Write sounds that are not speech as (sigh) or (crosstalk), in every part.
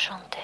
chanter.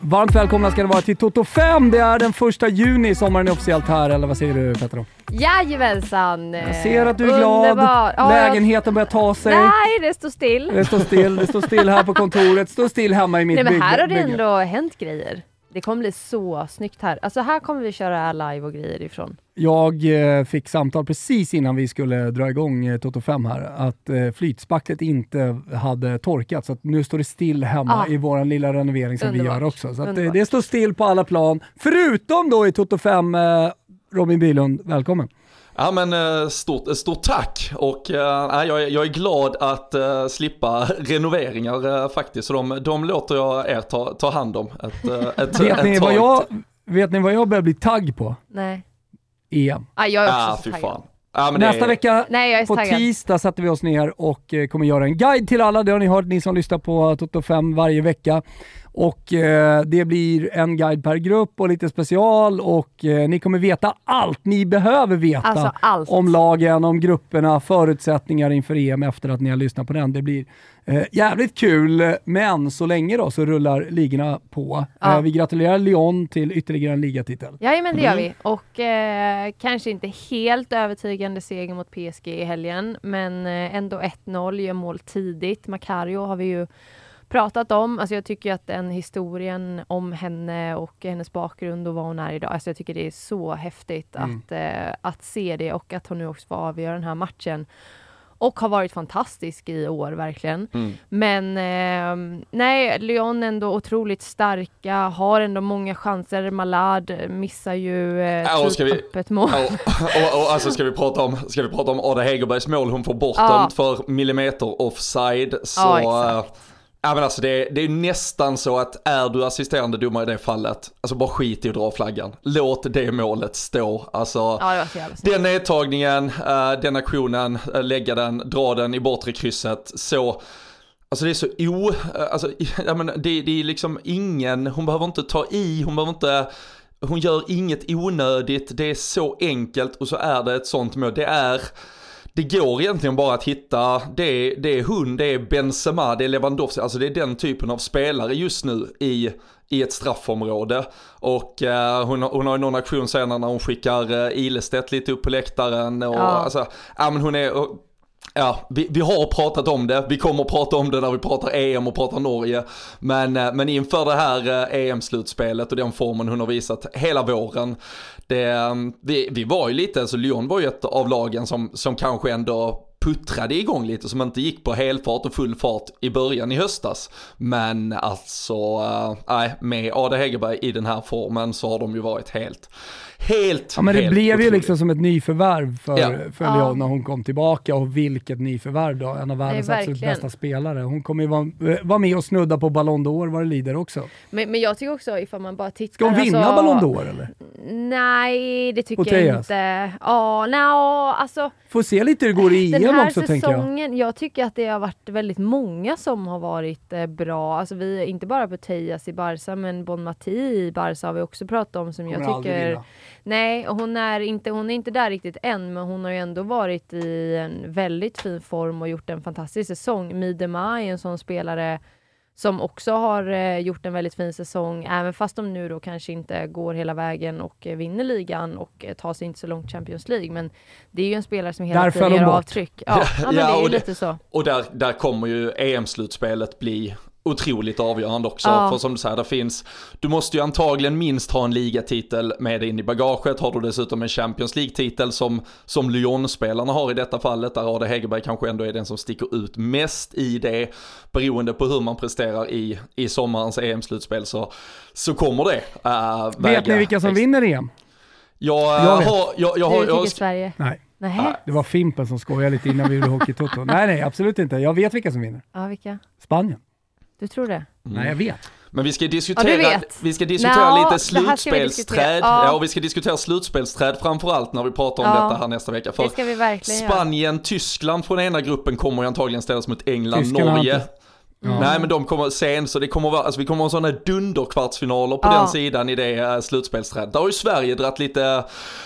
Varmt välkomna ska ni vara till Toto 5. Det är den första juni, sommaren är officiellt här, eller vad säger du Petra? Jajamensan! Jag ser att du är glad, Underbar. Ja, lägenheten börjar ta sig. Nej, det står still. Det står still, det står still här på kontoret, står still hemma i mitt Nej men bygge- här har det bygge. ändå hänt grejer. Det kommer bli så snyggt här. Alltså här kommer vi köra live och grejer ifrån. Jag eh, fick samtal precis innan vi skulle dra igång eh, Toto 5 här, att eh, flytspacklet inte hade torkat, så att nu står det still hemma Ah. i vår lilla renovering som vi Underbart. gör också. Så att, eh, det står still på alla plan, förutom då i Toto 5, eh, Robin Bylund, välkommen. Ja men eh, stort, eh, stort tack och nej, jag, är, jag är glad att eh, slippa renoveringar eh, faktiskt. Så de, de låter jag er ta, ta hand om ett, (laughs) ett, Vet ett ni, vad jag, vet ni vad jag börjar bli tagg på? Nej. EM. Ah, jag är också Ja så taggad. fan. Ja, Nästa är- vecka Nej, jag är så på taggad. tisdag sätter vi oss ner och kommer göra en guide till alla. Det har ni hört, ni som lyssnar på Toto 5 varje vecka. Och eh, det blir en guide per grupp och lite special och eh, ni kommer veta allt ni behöver veta Alltså allt. om lagen, om grupperna, förutsättningar inför EM efter att ni har lyssnat på den. Det blir eh, jävligt kul, men så länge då så rullar ligorna på. Ja. Eh, vi gratulerar Lyon till ytterligare en ligatitel. Jajamän, det gör Mm. vi. Och eh, kanske inte helt övertygande seger mot PSG i helgen, men eh, ändå 1-0, gör mål tidigt. Macario har vi ju pratat om. Alltså jag tycker att den historien om henne och hennes bakgrund och vad hon är idag, alltså jag tycker det är så häftigt Mm. att, eh, att se det och att hon nu också får avgöra den här matchen. Och har varit fantastisk i år verkligen. Mm. Men eh, nej, Lyon ändå otroligt starka, har ändå många chanser. Malad missar ju eh, typ ska vi- öppet mål. Ja, och, och, och alltså ska vi prata om, ska vi prata om Ada Hegerbergs mål hon får bortdömt Ja. för millimeter offside. Så, exakt. Ja men alltså det, det är nästan så att är du assisterande domare i det fallet, alltså bara skit i att dra flaggan. Låt det målet stå. Alltså, Ja, den nedtagningen, eh, den aktionen, eh, lägga den, dra den i bortre krysset, så Alltså det är så o, eh, alltså, jag menar, det, det är liksom ingen, hon behöver inte ta i, hon behöver inte, hon gör inget onödigt, det är så enkelt och så är det ett sånt mål. Det är, det går egentligen bara att hitta, det är, det är hon, det är Benzema, det är Lewandowski, alltså det är den typen av spelare just nu i, i ett straffområde. Och eh, hon, hon har ju någon aktion senare när hon skickar uh, Ilestedt lite upp på läktaren och Ja. alltså, ja men hon är, och, Ja, vi, vi har pratat om det, vi kommer att prata om det när vi pratar EM och pratar Norge. Men, eh, men inför det här eh, e EM-slutspelet och den formen hon har visat hela våren. Det, mm, vi, vi var ju lite, alltså Lyon var ju ett av lagen som, som kanske ändå puttrade igång lite, som inte gick på helfart och full fart i början i höstas. Men alltså, eh, nej, med Ada Hegerberg i den här formen så har de ju varit helt, helt, Ja men det blev ju otroliga. liksom som ett nyförvärv för, Ja. för Ja. Lyon när hon kom tillbaka och vilket nyförvärv då. En av världens Nej, absolut verkligen. bästa spelare. Hon kommer ju vara, eh, vara med och snudda på Ballon d'Or vad det lider också. Men, men jag tycker också ifall man bara tittar... Ska hon vinna alltså, Ballon d'Or eller? Nej, det tycker jag Putellas? inte. Ja, no, alltså Får se lite hur det går i EM här också tänker jag. säsongen, jag. tycker att det har varit väldigt många som har varit eh, bra. Alltså vi, inte bara Putellas i Barca, men Bon Mati i Barca har vi också pratat om som jag Kommer aldrig tycker... Nej, och hon är, inte, hon är inte där riktigt än, men hon har ju ändå varit i en väldigt fin form och gjort en fantastisk säsong. Midema är en sån spelare som också har eh, gjort en väldigt fin säsong, även fast de nu då kanske inte går hela vägen och eh, vinner ligan och eh, tar sig inte så långt Champions League. Men det är ju en spelare som hela Där tiden gör avtryck. Ja, ja, men Ja, det är ju lite så. Och där, där kommer ju EM-slutspelet bli otroligt avgörande också. Ja. För som du säger, det finns, du måste ju antagligen minst ha en ligatitel med in i bagaget. Har du dessutom en Champions League-titel som, som Lyon-spelarna har i detta fallet, där Ade Hegerberg kanske ändå är den som sticker ut mest i det. Beroende på hur man presterar i, i sommarens EM-slutspel så, så kommer det uh, Vet ni vilka som vinner EM? Jag, Jag jag vet. har, jag, jag har, jag, Sverige? Nej, Nej. det var Fimpen som skojade lite innan vi gjorde Hockey-Toto. Nej, nej, absolut inte. Jag vet vilka som vinner. Ja, vilka? Spanien. Du tror det? Nej, jag vet. Men vi ska Ja, diskutera, vet. vi ska diskutera Nå, lite slutspelsträd. diskutera. Ja. Ja. och vi ska diskutera slutspelsträd framförallt när vi pratar om Ja. detta här nästa vecka. För Det ska vi verkligen göra. Spanien, Tyskland från ena gruppen kommer ju antagligen ställas mot England, Tyskarna Norge. Mm. Nej men de kommer sen, så det kommer vara, alltså vi kommer ha sådana dunderkvartsfinaler på Ja. den sidan i det uh, slutspelsträdet. Där har ju Sverige dratt lite,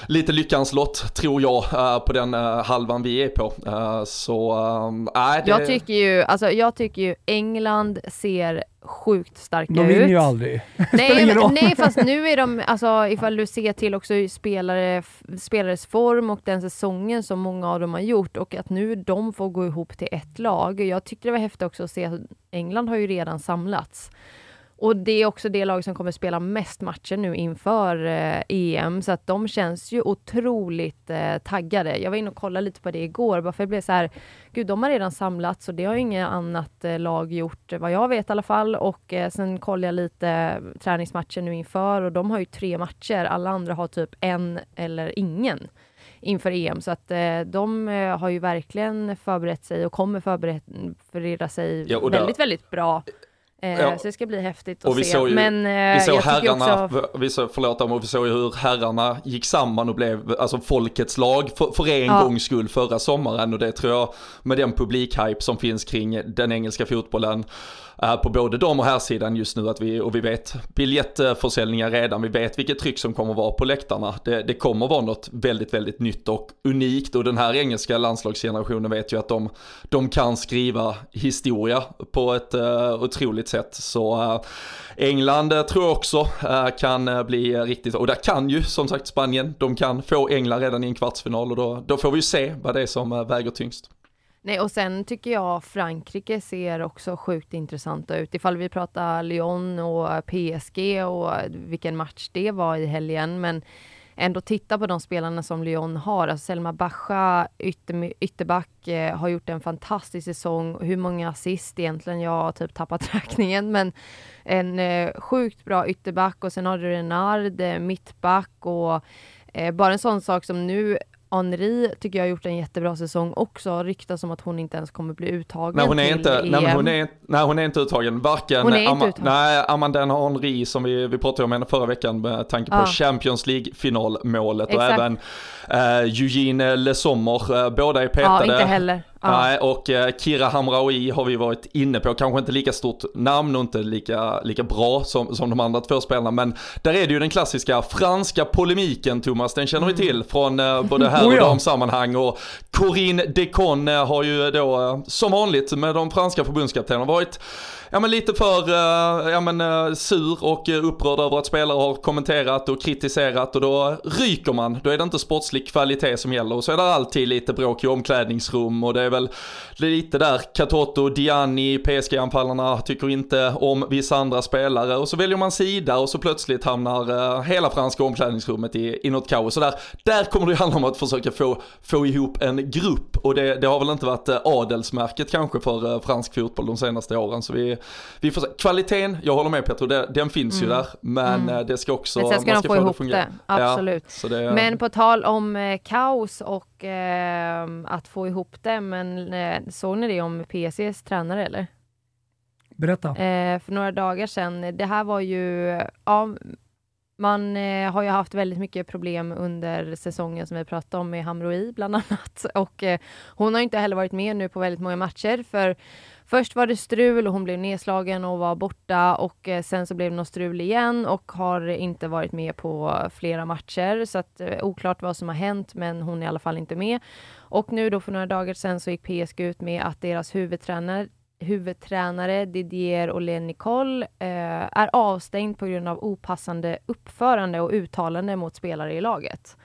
lite lyckans lott, tror jag, eh, på den eh, halvan vi är på. Eh, så, um, nej det... Jag tycker ju, alltså jag tycker ju England ser sjukt starka De ut. vinner ju aldrig. Nej, (laughs) nej fast nu är de, alltså ifall du ser till också spelare, spelares form och den säsongen som många av dem har gjort och att nu de får gå ihop till ett lag. Jag tyckte det var häftigt också att se att England har ju redan samlats. Och det är också det lag som kommer spela mest matcher nu inför eh, EM, så att de känns ju otroligt eh, taggade. Jag var inne och kollade lite på det igår, bara för det blev så här, gud de har redan samlats och det har ju inget annat eh, lag gjort, vad jag vet i alla fall. Och eh, sen kollade jag lite träningsmatcher nu inför och de har ju tre matcher, alla andra har typ en eller ingen inför EM. Så att eh, de eh, har ju verkligen förberett sig och kommer förbereda sig Ja, väldigt, väldigt bra. Eh, Ja. Så det ska bli häftigt att Och vi se. såg ju- Men eh, Vi såg herrarna, också... vi såg, förlåt men vi såg ju hur herrarna gick samman och blev alltså folkets lag för, för en Ja. gångs skull förra sommaren och det tror jag med den publikhype som finns kring den engelska fotbollen Eh, på både dam och herrsidan just nu att vi, och vi vet biljettförsäljningar redan, vi vet vilket tryck som kommer vara på läktarna. Det, det kommer vara något väldigt, väldigt nytt och unikt och den här engelska landslagsgenerationen vet ju att de, de kan skriva historia på ett uh, otroligt sätt. Så uh, England uh, tror jag också kan bli riktigt, och där kan ju som sagt Spanien, de kan få England redan i en kvartsfinal och då, då får vi ju se vad det är som väger tyngst. Nej, och sen tycker jag Frankrike ser också sjukt intressanta ut. Ifall vi pratar Lyon och PSG och vilken match det var i helgen. Men ändå titta på de spelarna som Lyon har. Alltså Selma Bacha, ytter, ytterback, eh, har gjort en fantastisk säsong. Hur många assist egentligen? Jag har typ tappat (laughs) räkningen. Men en eh, sjukt bra ytterback och sen har du Renard, eh, mittback och eh, bara en sån sak som nu Henri tycker jag har gjort en jättebra säsong också. Ryktas om att hon inte ens kommer bli uttagen Nej hon är till inte, EM. nej, hon är, nej hon är inte uttagen, varken Hon är inte Ama, uttagen. nej, Amanda Henri som vi, vi pratade om henne förra veckan med tanke på Ja. Champions League finalmålet och även eh, Eugene Le Sommer, eh, båda är Ja, petade. inte heller. Nej, och eh, Kira Hamraoui har vi varit inne på, kanske inte lika stort namn och inte lika, lika bra som, som de andra två spelarna, men där är det ju den klassiska franska polemiken Thomas, den känner vi till från eh, både här Oh och damsammanhang och Corinne Decon eh, har ju då som vanligt med de franska förbundskaptenerna varit Ja men lite för eh, ja, men, eh, sur och eh, upprörd över att spelare har kommenterat och kritiserat och då ryker man. Då är det inte sportslig kvalitet som gäller och så är det alltid lite bråk i omklädningsrum och det är väl lite där Katoto, Diani, PSG-anfallarna tycker inte om vissa andra spelare och så väljer man sida och så plötsligt hamnar hela franska omklädningsrummet i, i något kaos. Så där, där kommer det ju handla om att försöka få, få ihop en grupp och det, det har väl inte varit adelsmärket kanske för fransk fotboll de senaste åren. Så vi, vi får se. Kvaliteten, jag håller med Petro, det, den finns ju där men eh, det ska också, Mm. Men sen ska man de få det ihop att fungera. det. Absolut. Ja, det, Men på tal om eh, kaos och eh, att få ihop det, men eh, såg ni det om PSGs tränare eller? Berätta. Eh, för några dagar sedan. Det här var ju, ja, man eh, har ju haft väldigt mycket problem under säsongen som vi pratade om med Hamroi bland annat. (laughs) Och eh, hon har inte heller varit med nu på väldigt många matcher för först var det strul och hon blev nedslagen och var borta och eh, sen så blev det något strul igen och har inte varit med på flera matcher så att eh, oklart vad som har hänt men hon är i alla fall inte med. Och nu då för några dagar sedan så gick PSG ut med att deras huvudtränare huvudtränare Didier Olé Nicole eh, är avstängd på grund av opassande uppförande och uttalande mot spelare i laget.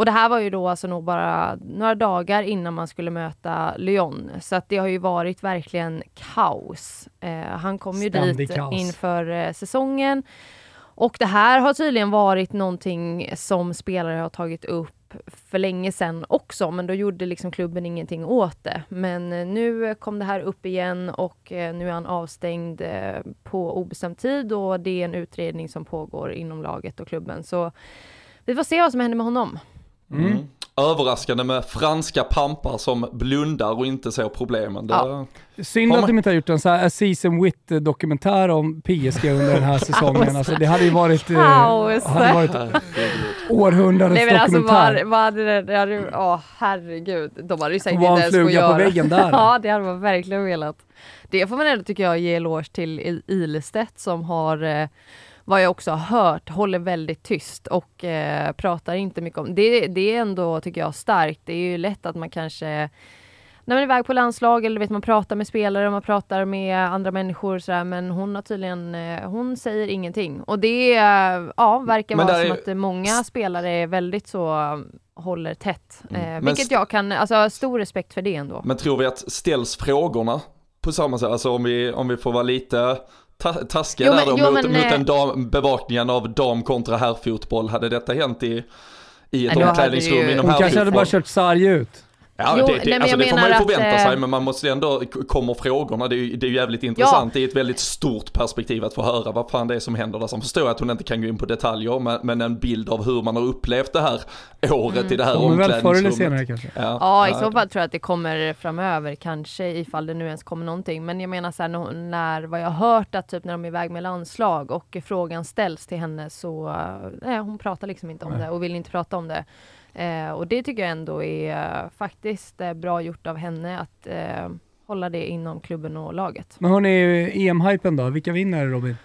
Och det här var ju då alltså nog bara några dagar innan man skulle möta Lyon. Så att det har ju varit verkligen kaos. Eh, han kom ju Ständig dit kaos. inför eh, säsongen. Och det här har tydligen varit någonting som spelare har tagit upp för länge sedan också, men då gjorde liksom klubben ingenting åt det. Men eh, nu kom det här upp igen och eh, nu är han avstängd eh, på obestämd tid och det är en utredning som pågår inom laget och klubben. Så vi får se vad som händer med honom. Mm. överraskande med franska pampar som blundar och inte ser problemen. Det, Ja. Synd att de inte har gjort en så här Season Wit dokumentär om PSG under den här (laughs) säsongen. Alltså, det hade ju varit, eh, hade varit (laughs) århundradets Nej men alltså dokumentär. vad, vad hade det, hade, åh herregud, de hade ju säkert inte en ens fått fluga på väggen där. (laughs) ja det hade man verkligen velat. Det får man ändå tycker jag ge eloge till I- Ilestedt som har eh, vad jag också har hört, håller väldigt tyst och eh, pratar inte mycket om det. Det är ändå, tycker jag, starkt. Det är ju lätt att man kanske när man är iväg på landslag eller vet man pratar med spelare, man pratar med andra människor sådär, men hon har tydligen, eh, hon säger ingenting. Och det eh, ja, verkar vara som är- att eh, många spelare är väldigt så, eh, håller tätt. Eh, Men vilket jag kan, alltså stor respekt för det ändå. Men tror vi att ställs frågorna på samma sätt, alltså om vi, om vi får vara lite ta taskiga Jo, där men- då, jo, mot, men, mot eh, en dam, bevakningen av dam kontra herrfotboll, hade detta hänt i, i ett omklädningsrum ju- inom Hon kanske hade bara herrfotboll? kört sarg ut. Ja, Jo, det, nej, det, men alltså, jag det får man ju menar att, förvänta eh, sig, men man måste ändå, kommer frågorna, det är ju det är ju jävligt intressant, det är ett väldigt stort perspektiv att få höra vad fan det är som händer där. Sen förstår jag att hon inte kan gå in på detaljer, men, men en bild av hur man har upplevt det här året i det här Kommer väl förr eller omklädningsrummet. senare kanske. Ja, Ja, i så fall tror jag att det kommer framöver, kanske ifall det nu ens kommer någonting. Men jag menar så här, när, när vad jag har hört att typ när de är iväg med landslag och frågan ställs till henne så, eh, nej, hon pratar liksom inte om det och vill inte prata om det. Eh, och det tycker jag ändå är eh, faktiskt eh, bra gjort av henne att eh, hålla det inom klubben och laget. Men hon är ju EM-hypen då, vilka vinner Robin?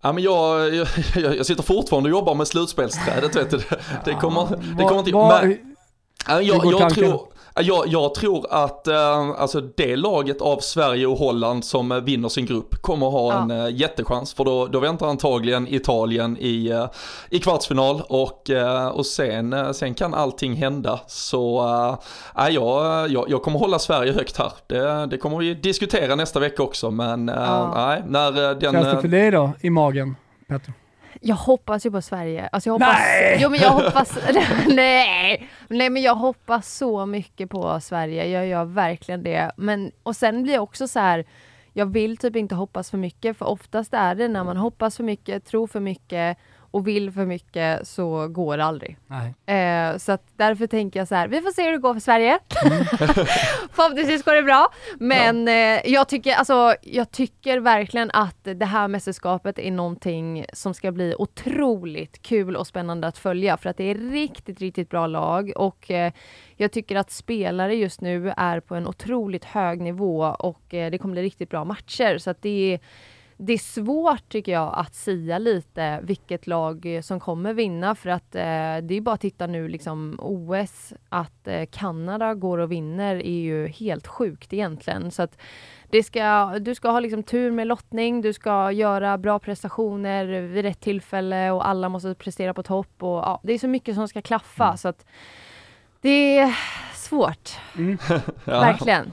Ja men jag, jag, jag sitter fortfarande och jobbar med slutspelsträdet vet du. Det, kommer, det kommer inte... Men, jag, går jag, tanken? tror, jag, jag tror att eh, alltså det laget av Sverige och Holland som eh, vinner sin grupp kommer ha Ja. en eh, jättechans. För då, då väntar antagligen Italien i, eh, i kvartsfinal och, eh, och sen, eh, sen kan allting hända. Så eh, ja, jag, jag, jag kommer hålla Sverige högt här. Det, det kommer vi diskutera nästa vecka också men Ja. nej, när den... Känns det för dig då, i magen? Petro? Jag hoppas ju på Sverige. Alltså jag hoppas, Nej! Jo men jag hoppas, (laughs) nej! Nej men jag hoppas så mycket på Sverige, jag gör verkligen det. Men, och sen blir jag också så här, jag vill typ inte hoppas för mycket, för oftast är det när man hoppas för mycket, tror för mycket och vill för mycket så går det aldrig. Nej. Eh, så att därför tänker jag så här, vi får se hur det går för Sverige. (laughs) Förhoppningsvis går det bra. Men eh, jag, tycker, alltså, jag tycker verkligen att det här mästerskapet är någonting som ska bli otroligt kul och spännande att följa för att det är riktigt, riktigt bra lag och eh, jag tycker att spelare just nu är på en otroligt hög nivå och eh, det kommer bli riktigt bra matcher så att det är det är svårt tycker jag att sia lite vilket lag eh, som kommer vinna för att eh, det är bara att titta nu liksom OS att eh, Kanada går och vinner är ju helt sjukt egentligen. Så att det ska, du ska ha liksom tur med lottning, du ska göra bra prestationer vid rätt tillfälle och alla måste prestera på topp och ja, det är så mycket som ska klaffa. Så att det är svårt, (laughs) ja, verkligen.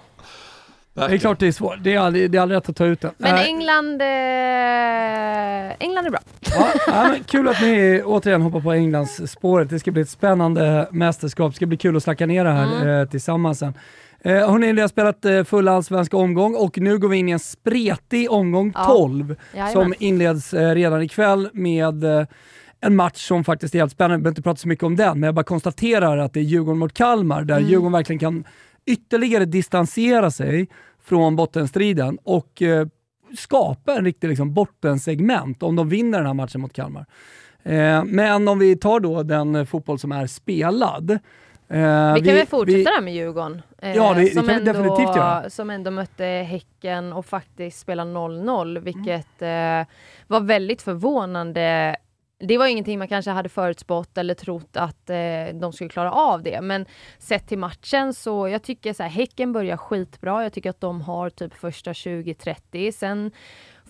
Det är klart det är svårt, det är aldrig, det är aldrig rätt att ta ut den. Men. England, eh, England är bra. Ja, ja, men kul att ni återigen hoppar på Englands spåret. Det ska bli ett spännande mästerskap. Det ska bli kul att snacka ner det här Mm. eh, tillsammans sen. Eh, hörni, ni har spelat eh, full allsvenska omgång och nu går vi in i en spretig omgång Ja. 12 Jajamän. som inleds eh, redan ikväll med eh, en match som faktiskt är helt spännande. Vi behöver inte prata så mycket om den, men jag bara konstaterar att det är Djurgården mot Kalmar där Mm. Djurgården verkligen kan ytterligare distansera sig från bottenstriden och eh, skapa en riktig liksom, bottensegment om de vinner den här matchen mot Kalmar. Eh, men om vi tar då den fotboll som är spelad. eh, Vi kan väl fortsätta där med Djurgården. Ja, det- det som kan vi ändå, definitivt göra. Som ändå mötte Häcken och faktiskt spelade 0-0, vilket eh, var väldigt förvånande. Det var ingenting man kanske hade förutspått eller trott att eh, de skulle klara av det. Men sett till matchen så jag tycker så här, Häcken börjar skitbra. Jag tycker att de har typ första 20-30. Sen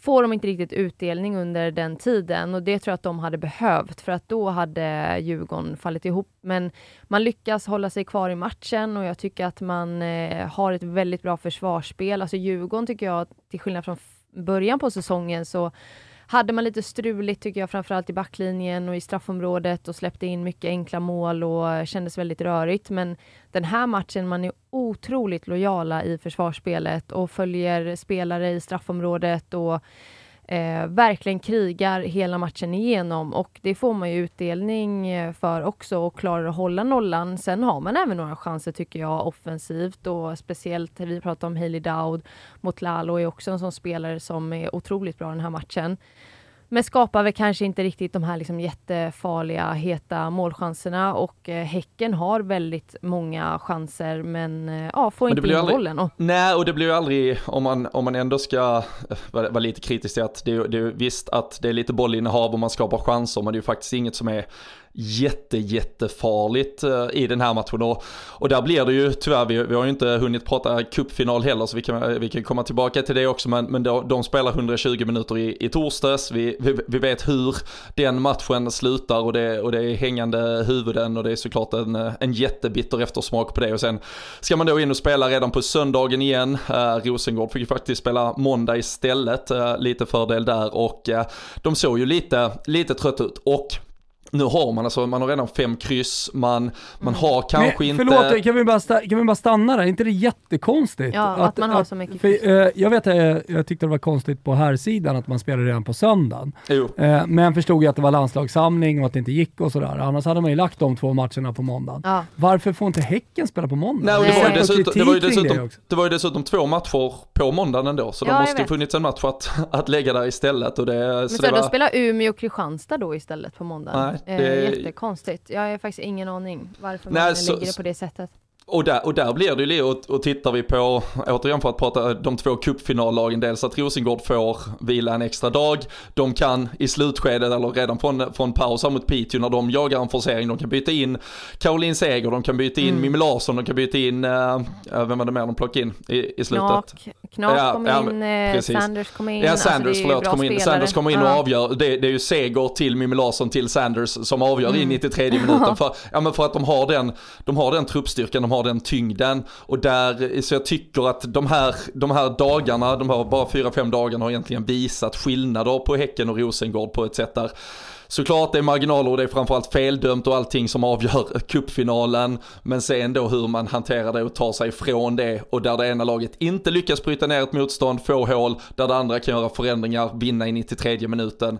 får de inte riktigt utdelning under den tiden och det tror jag att de hade behövt för att då hade Djurgården fallit ihop. Men man lyckas hålla sig kvar i matchen och jag tycker att man eh, har ett väldigt bra försvarsspel. Alltså Djurgården tycker jag, till skillnad från början på säsongen, så hade man lite struligt tycker jag, framförallt i backlinjen och i straffområdet och släppte in mycket enkla mål och kändes väldigt rörigt. Men den här matchen, man är otroligt lojala i försvarsspelet och följer spelare i straffområdet och eh, verkligen krigar hela matchen igenom och det får man ju utdelning eh, för också och klarar att hålla nollan. Sen har man även några chanser tycker jag offensivt och speciellt, vi pratar om Hailey Dowd mot Lalo är också en sån spelare som är otroligt bra den här matchen. Men skapar väl kanske inte riktigt de här liksom jättefarliga, heta målchanserna och eh, Häcken har väldigt många chanser men eh, ja, får Men inte in aldrig- bollen. Och, Nej, och det blir ju aldrig, om man, om man ändå ska eh, vara, vara lite kritisk till att det, det visst att det är lite bollinnehav och man skapar chanser, men det är ju faktiskt inget som är jätte, jättefarligt eh, i den här matchen. Och, och där blir det ju tyvärr, vi, vi har ju inte hunnit prata cupfinal heller, så vi kan, eh, vi kan komma tillbaka till det också, men, men de, de spelar 120 minuter i, i torsdags. Vi, vi, vi vet hur den matchen slutar och det, och det är hängande huvuden och det är såklart en, eh, en jättebitter eftersmak på det. Och sen ska man då in och spela redan på söndagen igen. Eh, Rosengård fick ju faktiskt spela måndag istället, eh, lite fördel där och eh, de såg ju lite, lite trött ut. Och nu har man alltså, man har redan fem kryss, man, man har kanske Men, inte... Förlåt, kan vi, bara sta- kan vi bara stanna där? Är inte det jättekonstigt? Ja, att man har så mycket för, kryss. eh, Jag vet att jag, jag tyckte det var konstigt på här sidan att man spelade redan på söndagen. Jo. Eh, men förstod ju att det var landslagssamling och att det inte gick och sådär. Annars hade man ju lagt de två matcherna på måndagen. ja. Varför får inte Häcken spela på måndag? Nej, och det, var ju dessutom, det, var ju det dessutom, det var ju dessutom två matcher på måndagen ändå, så Ja, det måste ju funnits en match att, att lägga där istället. Och det, Men så så det då var, spelar Umeå och Kristianstad då istället på måndagen. Nej, eh, det- Jättekonstigt. Jag har faktiskt ingen aning varför Nej, man så- lägger det på det sättet. Och där, och där blir det ju och, och tittar vi på, återigen för att prata de två cupfinallagen, dels att Rosengård får vila en extra dag, de kan i slutskedet eller redan från, från paus mot Piteå när de jagar en forcering, de kan byta in Caroline Seger, de kan byta in Mm. Mimmi Larsson, de kan byta in, uh, vem var det mer de plockade in i, i slutet? Knak, Knak Ja, kom ja, in, eh, precis. Sanders kom in. Ja, Alltså, Sanders, ju förlåt, kommer in. spelare. Sanders kommer in och Ja. avgör. Det, det är ju seger till Mimmi Larsson till Sanders som avgör Mm. i 93 minuten. (laughs) För, ja, men för att de har, den, de har den truppstyrkan, de har den tyngden. Och där, så jag tycker att de här, de här dagarna, de här bara fyra, fem dagarna har egentligen visat skillnader på Häcken och Rosengård på ett sätt där Såklart det är marginaler och det är framförallt feldömt och allting som avgör (laughs) cupfinalen. Men sen då hur man hanterar det och tar sig ifrån det och där det ena laget inte lyckas bryta ner ett motstånd, få hål, där det andra kan göra förändringar, vinna i 93 minuten.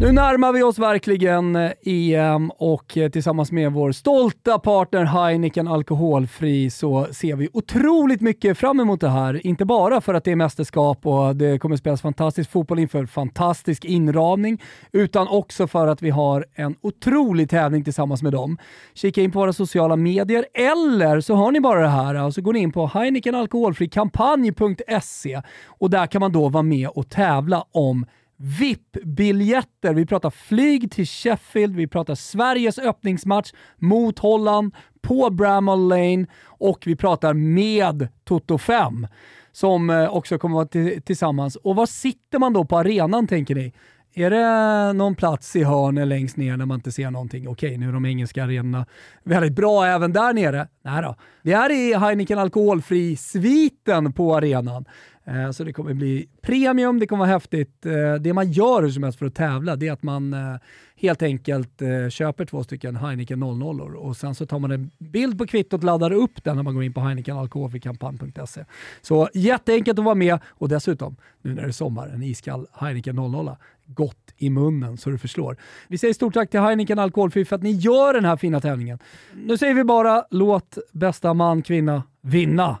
Nu närmar vi oss verkligen eh, EM och eh, tillsammans med vår stolta partner Heineken Alkoholfri så ser vi otroligt mycket fram emot det här. Inte bara för att det är mästerskap och det kommer spelas fantastisk fotboll inför fantastisk inramning, utan också för att vi har en otrolig tävling tillsammans med dem. Kika in på våra sociala medier eller så har ni bara det här alltså och så går ni in på heinekenalkoholfrikampanj.se och där kan man då vara med och tävla om VIP-biljetter. Vi pratar flyg till Sheffield, vi pratar Sveriges öppningsmatch mot Holland på Bramall Lane och vi pratar med Toto 5 som eh, också kommer vara tillsammans. Och var sitter man då på arenan tänker ni? Är det någon plats i hörnet längst ner när man inte ser någonting? Okej, nu är de engelska arenorna väldigt bra även där nere. Nej då. Det är i Heineken Alkoholfri-sviten på arenan. Eh, så det kommer bli premium, det kommer vara häftigt. Eh, det man gör hur som helst för att tävla, det är att man eh, helt enkelt köper två stycken Heineken 00 och sen så tar man en bild på kvittot och laddar upp den när man går in på heinekenalkoholfrikampanj.se. Så jätteenkelt att vara med och dessutom, nu när det är sommar, en iskall Heineken 00 gott i munnen så det förslår. Vi säger stort tack till Heineken Alkoholfri för att ni gör den här fina tävlingen. Nu säger vi bara låt bästa man, kvinna vinna.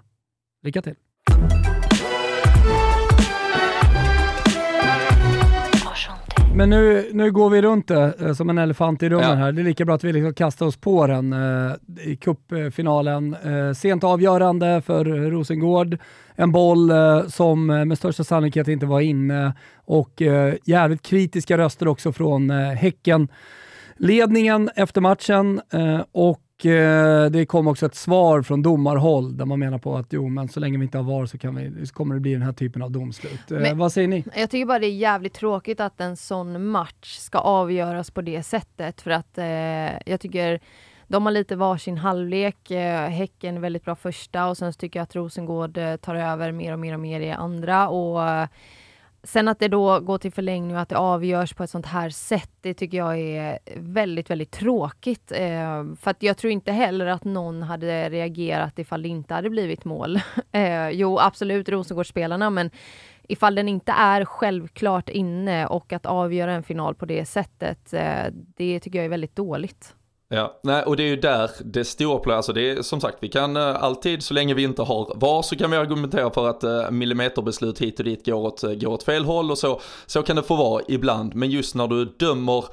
Lycka till! Men nu, nu går vi runt det eh, som en elefant i rummen Ja. här. Det är lika bra att vi liksom kastar oss på den eh, i cupfinalen. Eh, sent avgörande för Rosengård. En boll eh, som med största sannolikhet inte var inne och eh, jävligt kritiska röster också från eh, Häcken. Ledningen efter matchen eh, och eh, det kom också ett svar från domarhåll där man menar på att jo, men så länge vi inte har VAR så, vi, så kommer det bli den här typen av domslut. Eh, Men- vad säger ni? Jag tycker bara det är jävligt tråkigt att en sån match ska avgöras på det sättet. För att eh, jag tycker de har lite varsin halvlek. Eh, häcken väldigt bra första och sen tycker jag att Rosengård eh, tar över mer och mer och mer i andra. Och, eh, Sen att det då går till förlängning och att det avgörs på ett sånt här sätt, det tycker jag är väldigt, väldigt tråkigt. Eh, för att jag tror inte heller att någon hade reagerat ifall det inte hade blivit mål. (laughs) Eh, jo, absolut Rosengårdsspelarna, men ifall den inte är självklart inne och att avgöra en final på det sättet, eh, det tycker jag är väldigt dåligt. Ja, nej, och det är ju där det stora, alltså det är som sagt, vi kan eh, alltid, så länge vi inte har VAR, så kan vi argumentera för att uh, millimeterbeslut hit och dit går åt, eh, går åt fel håll och så, så kan det få vara ibland. Men just när du dömer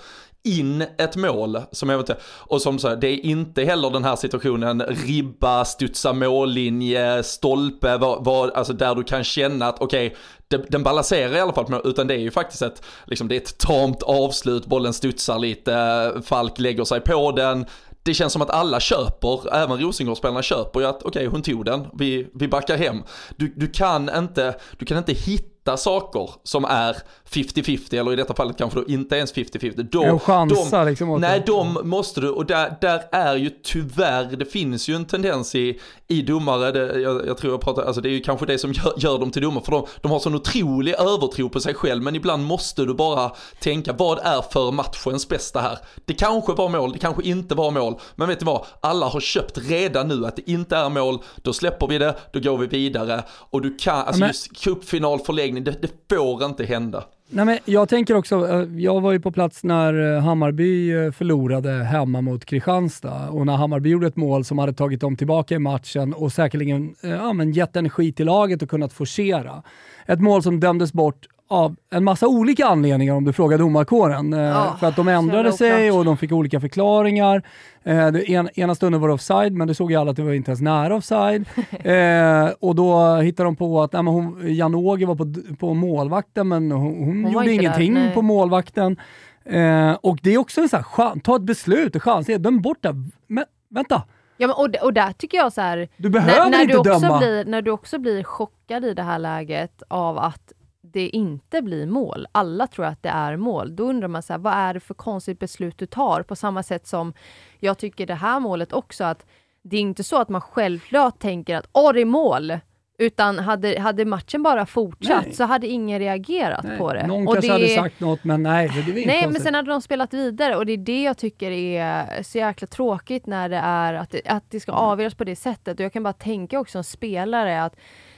in ett mål som jag vet och som så det är inte heller den här situationen ribba, studsa mållinje, stolpe, vad, vad, alltså där du kan känna att okej, okay, den balanserar i alla fall utan det är ju faktiskt ett, liksom det är ett tamt avslut, bollen studsar lite, Falk lägger sig på den, det känns som att alla köper, även Rosengårdsspelarna köper ju att okej okay, hon tog den, vi, vi backar hem. Du, du, kan inte, du kan inte hitta saker som är 50-50 eller i detta fallet kanske då inte ens 50-50. De, chansa, de, liksom nej, de måste du, och där, där är ju tyvärr, det finns ju en tendens i, i domare, det, jag, jag, tror jag pratar, alltså det är ju kanske det som gör, gör dem till domare, för de, de har sån otrolig övertro på sig själv, men ibland måste du bara tänka, vad är för matchens bästa här? Det kanske var mål, det kanske inte var mål, men vet du vad? Alla har köpt redan nu att det inte är mål, då släpper vi det, då går vi vidare, och du kan, alltså men... just cupfinal, förläggning, det, det får inte hända. Nej, men jag tänker också, eh, jag var ju på plats när eh, Hammarby eh, förlorade hemma mot Kristianstad och när Hammarby gjorde ett mål som hade tagit dem tillbaka i matchen och säkerligen ja, men gett energi till laget och kunnat forcera. Ett mål som dömdes bort av en massa olika anledningar om du frågar domarkåren. Oh, för att de ändrade sig och de fick olika förklaringar. Eh, en, ena stunden var det offside, men det såg ju alla att det var inte ens nära offside. (laughs) eh, och då hittade de på att nej, men hon, Jan-Åge var på, på målvakten, men hon, hon, hon gjorde ingenting där, på målvakten. Eh, och det är också en sån här, ta ett beslut, en chans, döm bort det. Men vänta, Ja, men och, och där tycker jag så här, Du behöver när, när inte du döma. Blir, när du också blir chockad i det här läget av att det inte blir mål, alla tror att det är mål, då undrar man så här, vad är det för konstigt beslut du tar? På samma sätt som jag tycker det här målet också, att det är inte så att man självklart tänker att åh, det är mål. Utan hade, hade matchen bara fortsatt nej. så hade ingen reagerat nej. på det. Någon och kanske det... hade sagt något, men nej. Det, nej, konstigt. men sen hade de spelat vidare och det är det jag tycker är så jäkla tråkigt när det är att det, att det ska mm. avgöras på det sättet. Och jag kan bara tänka också som spelare att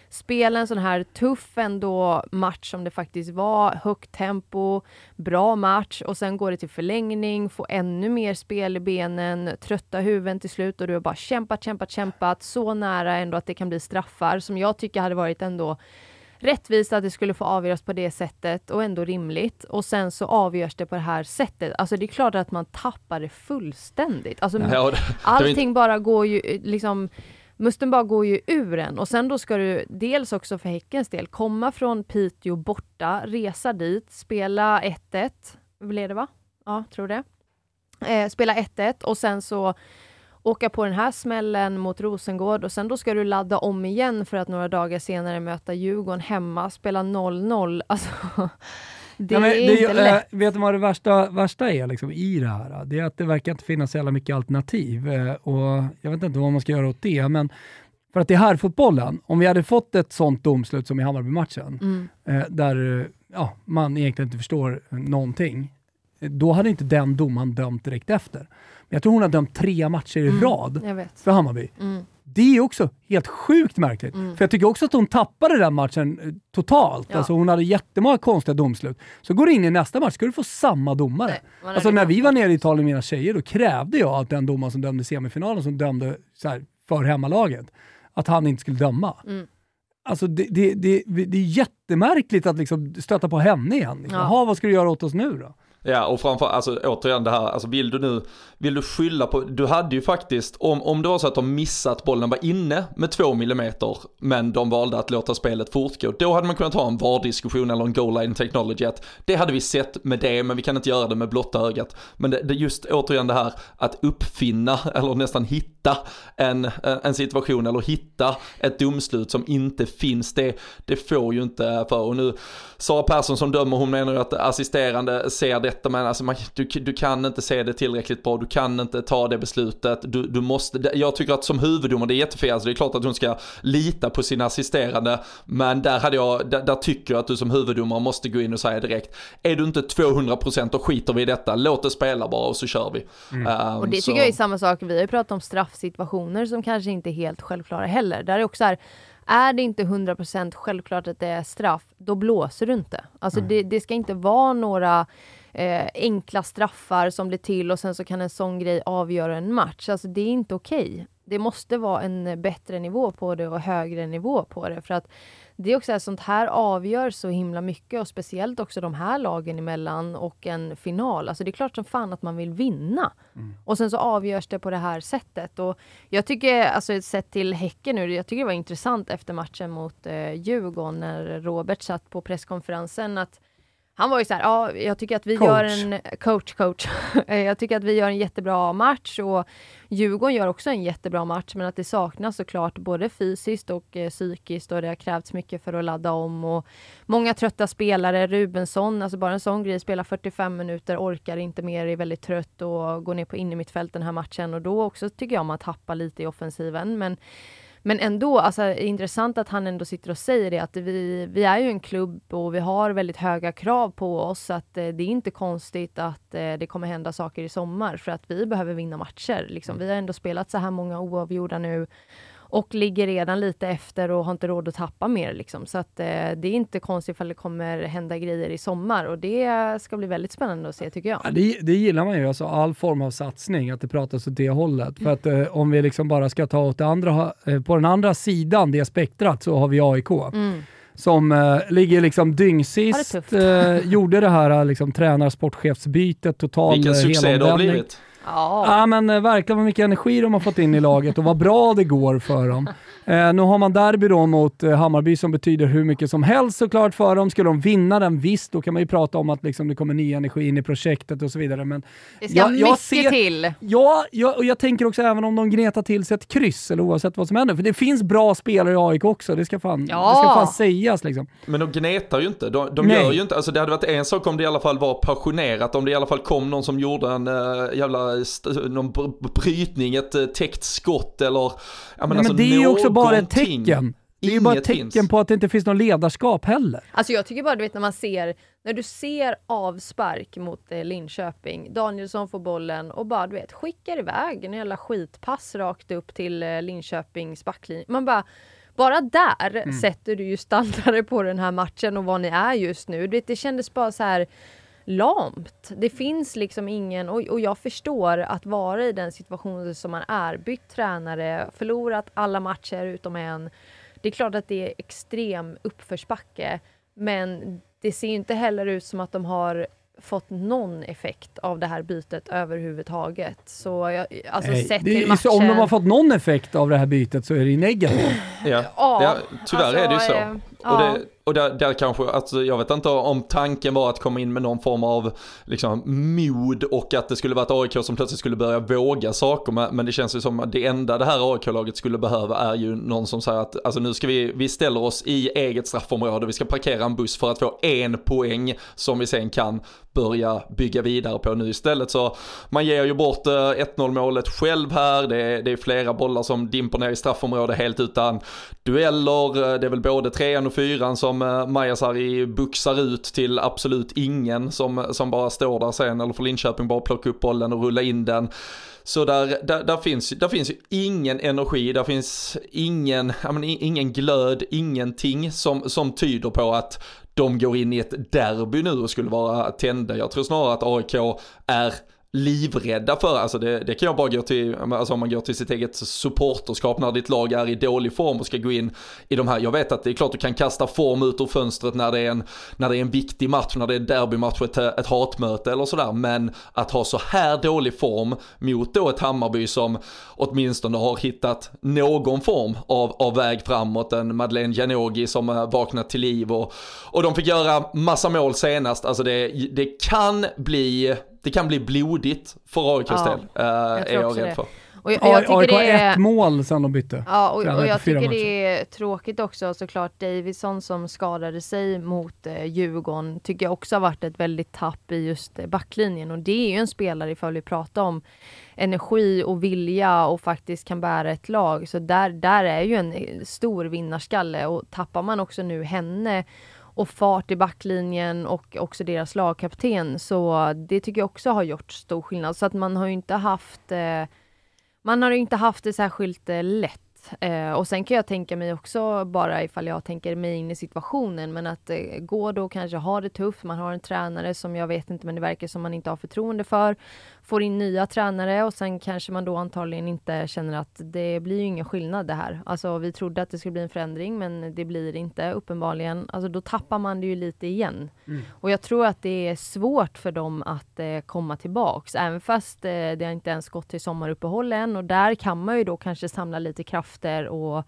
spela en sån här tuff ändå match som det faktiskt var, högt tempo, bra match och sen går det till förlängning, få ännu mer spel i benen, trötta huvuden till slut och du har bara kämpat, kämpat, kämpat så nära ändå att det kan bli straffar som jag tycker hade varit ändå rättvist att det skulle få avgöras på det sättet och ändå rimligt. Och sen så avgörs det på det här sättet. Alltså det är klart att man tappar det fullständigt. Alltså, ja, det, allting bara går ju liksom Musten bara går ju ur en och sen då ska du dels också för Häckens del komma från Piteå borta, resa dit, spela 1-1, blev det va? Ja, tror det. Eh, spela 1-1 och sen så åka på den här smällen mot Rosengård och sen då ska du ladda om igen för att några dagar senare möta Djurgården hemma, spela 0-0. (laughs) Alltså, det ja, men, är det, inte lätt. Äh, vet du vad det värsta, värsta är liksom, i det här? Det är att det verkar inte finnas så jävla mycket alternativ. Äh, och jag vet inte vad man ska göra åt det, men för att det här fotbollen, om vi hade fått ett sånt domslut som i Hammarby-matchen, mm. äh, där ja, man egentligen inte förstår någonting, då hade inte den domaren dömt direkt efter. Men jag tror hon har dömt tre matcher i mm. rad för Hammarby. Mm. Det är också helt sjukt märkligt. Mm. För jag tycker också att hon tappade den matchen eh, totalt. Ja. Alltså hon hade jättemånga konstiga domslut. Så går du in i nästa match, ska du få samma domare. Nej, alltså när vi var nere i Italien med mina tjejer, då krävde jag att den domaren som dömde semifinalen, som dömde här, för hemmalaget, att han inte skulle döma. Mm. Alltså det, det, det, det är jättemärkligt att liksom stöta på henne igen. Liksom. Ja. Jaha, vad ska du göra åt oss nu då? Ja, och framför alltså återigen det här, alltså vill du nu, vill du skylla på, du hade ju faktiskt, om, om det var så att de missat bollen var inne med två millimeter, men de valde att låta spelet fortgå, då hade man kunnat ha en VAR-diskussion eller en goal line technology, att det hade vi sett med det, men vi kan inte göra det med blotta ögat. Men det, det just återigen det här att uppfinna, (laughs) eller nästan hitta en, en situation, eller hitta ett domslut som inte finns, det, det får ju inte för, och nu, Sara Persson som dömer, hon menar ju att assisterande ser det detta men alltså man, du, du kan inte se det tillräckligt bra, du kan inte ta det beslutet, du, du måste, jag tycker att som huvuddomare, det är jättefel, alltså det är klart att hon ska lita på sina assisterande, men där hade jag, där, där tycker jag att du som huvuddomare måste gå in och säga direkt, är du inte 200% och skiter vi i detta, låt det spela bara och så kör vi. Mm. Um, och det tycker så. jag är samma sak, vi har ju pratat om straffsituationer som kanske inte är helt självklara heller, där är också här, är det inte 100% självklart att det är straff, då blåser du inte. Alltså mm. det, det, ska inte vara några eh, enkla straffar som blir till och sen så kan en sån grej avgöra en match. Alltså det är inte okej. Okay. Det måste vara en bättre nivå på det och högre nivå på det. För att det är också att sånt här avgör så himla mycket och speciellt också de här lagen emellan och en final. Alltså det är klart som fan att man vill vinna. Mm. Och sen så avgörs det på det här sättet. Och jag tycker, alltså sett till Häcken nu, jag tycker det var intressant efter matchen mot eh, Djurgården när Robert satt på presskonferensen att han var ju så här, ja, jag tycker att vi coach. gör en coach, coach. (laughs) jag tycker att vi gör en jättebra match och Djurgården gör också en jättebra match, men att det saknas såklart både fysiskt och eh, psykiskt och det har krävts mycket för att ladda om och många trötta spelare. Rubensson, alltså bara en sån grej, spelar 45 minuter, orkar inte mer, är väldigt trött och går ner på innermittfält den här matchen och då också tycker jag man tappar lite i offensiven. Men men ändå, alltså, intressant att han ändå sitter och säger det, att vi, vi är ju en klubb och vi har väldigt höga krav på oss, att eh, det är inte konstigt att eh, det kommer hända saker i sommar, för att vi behöver vinna matcher. Liksom. Vi har ändå spelat så här många oavgjorda nu och ligger redan lite efter och har inte råd att tappa mer. Liksom. Så att, eh, det är inte konstigt ifall det kommer hända grejer i sommar och det ska bli väldigt spännande att se tycker jag. Ja, det, det gillar man ju, alltså all form av satsning, att det pratas åt det hållet. För att eh, om vi liksom bara ska ta åt det andra, eh, på den andra sidan, det spektrat, så har vi AIK. Mm som eh, ligger liksom dyngsist, eh, gjorde det här eh, liksom, tränar sportchefsbytet, total Vilken succé det har blivit. Ja. ja men eh, verkligen vad mycket energi de har fått in i laget och vad bra det går för dem. (laughs) Eh, nu har man derby då mot eh, Hammarby som betyder hur mycket som helst såklart för dem. Skulle de vinna den, visst, då kan man ju prata om att liksom, det kommer ny energi in i projektet och så vidare. Men det ska jag, mycket jag ser, till. Ja, jag, och jag tänker också även om de gnetar till sig ett kryss, eller oavsett vad som händer. För det finns bra spelare i AIK också, det ska fan, ja. det ska fan sägas. Liksom. Men de gnetar ju inte. De, de gör ju inte, alltså det hade varit en sak om det i alla fall var passionerat, om det i alla fall kom någon som gjorde en uh, jävla någon brytning, ett uh, täckt skott eller... Ja, men, Nej, alltså, men det är ju också bara ett tecken. Det är ju bara ett tecken finns. på att det inte finns någon ledarskap heller. Alltså jag tycker bara, du vet när man ser, när du ser avspark mot eh, Linköping, Danielsson får bollen och bara du vet skickar iväg en jävla skitpass rakt upp till eh, Linköpings backlinje. Man bara, bara där mm. sätter du ju standarden på den här matchen och vad ni är just nu. Det, det kändes bara så här lamt. Det finns liksom ingen, och, och jag förstår att vara i den situationen som man är, bytt tränare, förlorat alla matcher utom en. Det är klart att det är extrem uppförsbacke, men det ser inte heller ut som att de har fått någon effekt av det här bytet överhuvudtaget. Så jag, alltså Nej, sett till matcher... Om de har fått någon effekt av det här bytet så är det negativt. Ja, ja tyvärr alltså, är det ju så. Eh, och det, och där, där kanske, alltså, jag vet inte om tanken var att komma in med någon form av liksom, mod och att det skulle vara ett AIK som plötsligt skulle börja våga saker. Men det känns ju som att det enda det här AIK-laget skulle behöva är ju någon som säger att alltså, nu ska vi, vi ställer oss i eget straffområde, vi ska parkera en buss för att få en poäng som vi sen kan börja bygga vidare på nu istället. Så man ger ju bort eh, 1-0 målet själv här, det är, det är flera bollar som dimper ner i straffområdet helt utan dueller, det är väl både trean och fyran som som eh, Majasari buxar ut till absolut ingen som, som bara står där sen, eller får Linköping bara plocka upp bollen och rulla in den. Så där, där, där, finns, där finns ju ingen energi, där finns ingen, menar, ingen glöd, ingenting som, som tyder på att de går in i ett derby nu och skulle vara tända. Jag tror snarare att AIK är livrädda för, alltså det, det, kan jag bara gå till, alltså om man går till sitt eget supporterskap när ditt lag är i dålig form och ska gå in i de här, jag vet att det är klart du kan kasta form ut ur fönstret när det är en, när det är en viktig match, när det är en derbymatch, ett, ett hatmöte eller sådär, men att ha så här dålig form mot då ett Hammarby som åtminstone har hittat någon form av, av väg framåt, en Madeleine Janogy som vaknat till liv och, och de fick göra massa mål senast, alltså det, det kan bli det kan bli blodigt för AIKs ja, del, äh, är jag rädd för. Och jag, jag AIK har det är... ett mål sen de bytte. Ja, och, och jag tycker matcher. det är tråkigt också såklart. Davidson som skadade sig mot eh, Djurgården tycker jag också har varit ett väldigt tapp i just eh, backlinjen och det är ju en spelare ifall vi pratar om energi och vilja och faktiskt kan bära ett lag. Så där, där är ju en eh, stor vinnarskalle och tappar man också nu henne och fart i backlinjen och också deras lagkapten så det tycker jag också har gjort stor skillnad. Så att man har ju inte haft eh, man har ju inte haft det särskilt eh, lätt. Eh, och sen kan jag tänka mig också, bara ifall jag tänker mig in i situationen, men att eh, gå då kanske ha det tufft, man har en tränare som jag vet inte, men det verkar som man inte har förtroende för, får in nya tränare och sen kanske man då antagligen inte känner att det blir ju ingen skillnad det här. Alltså vi trodde att det skulle bli en förändring, men det blir inte uppenbarligen. Alltså då tappar man det ju lite igen. Och jag tror att det är svårt för dem att eh, komma tillbaks, även fast eh, det inte ens gått till sommaruppehåll än och där kan man ju då kanske samla lite krafter och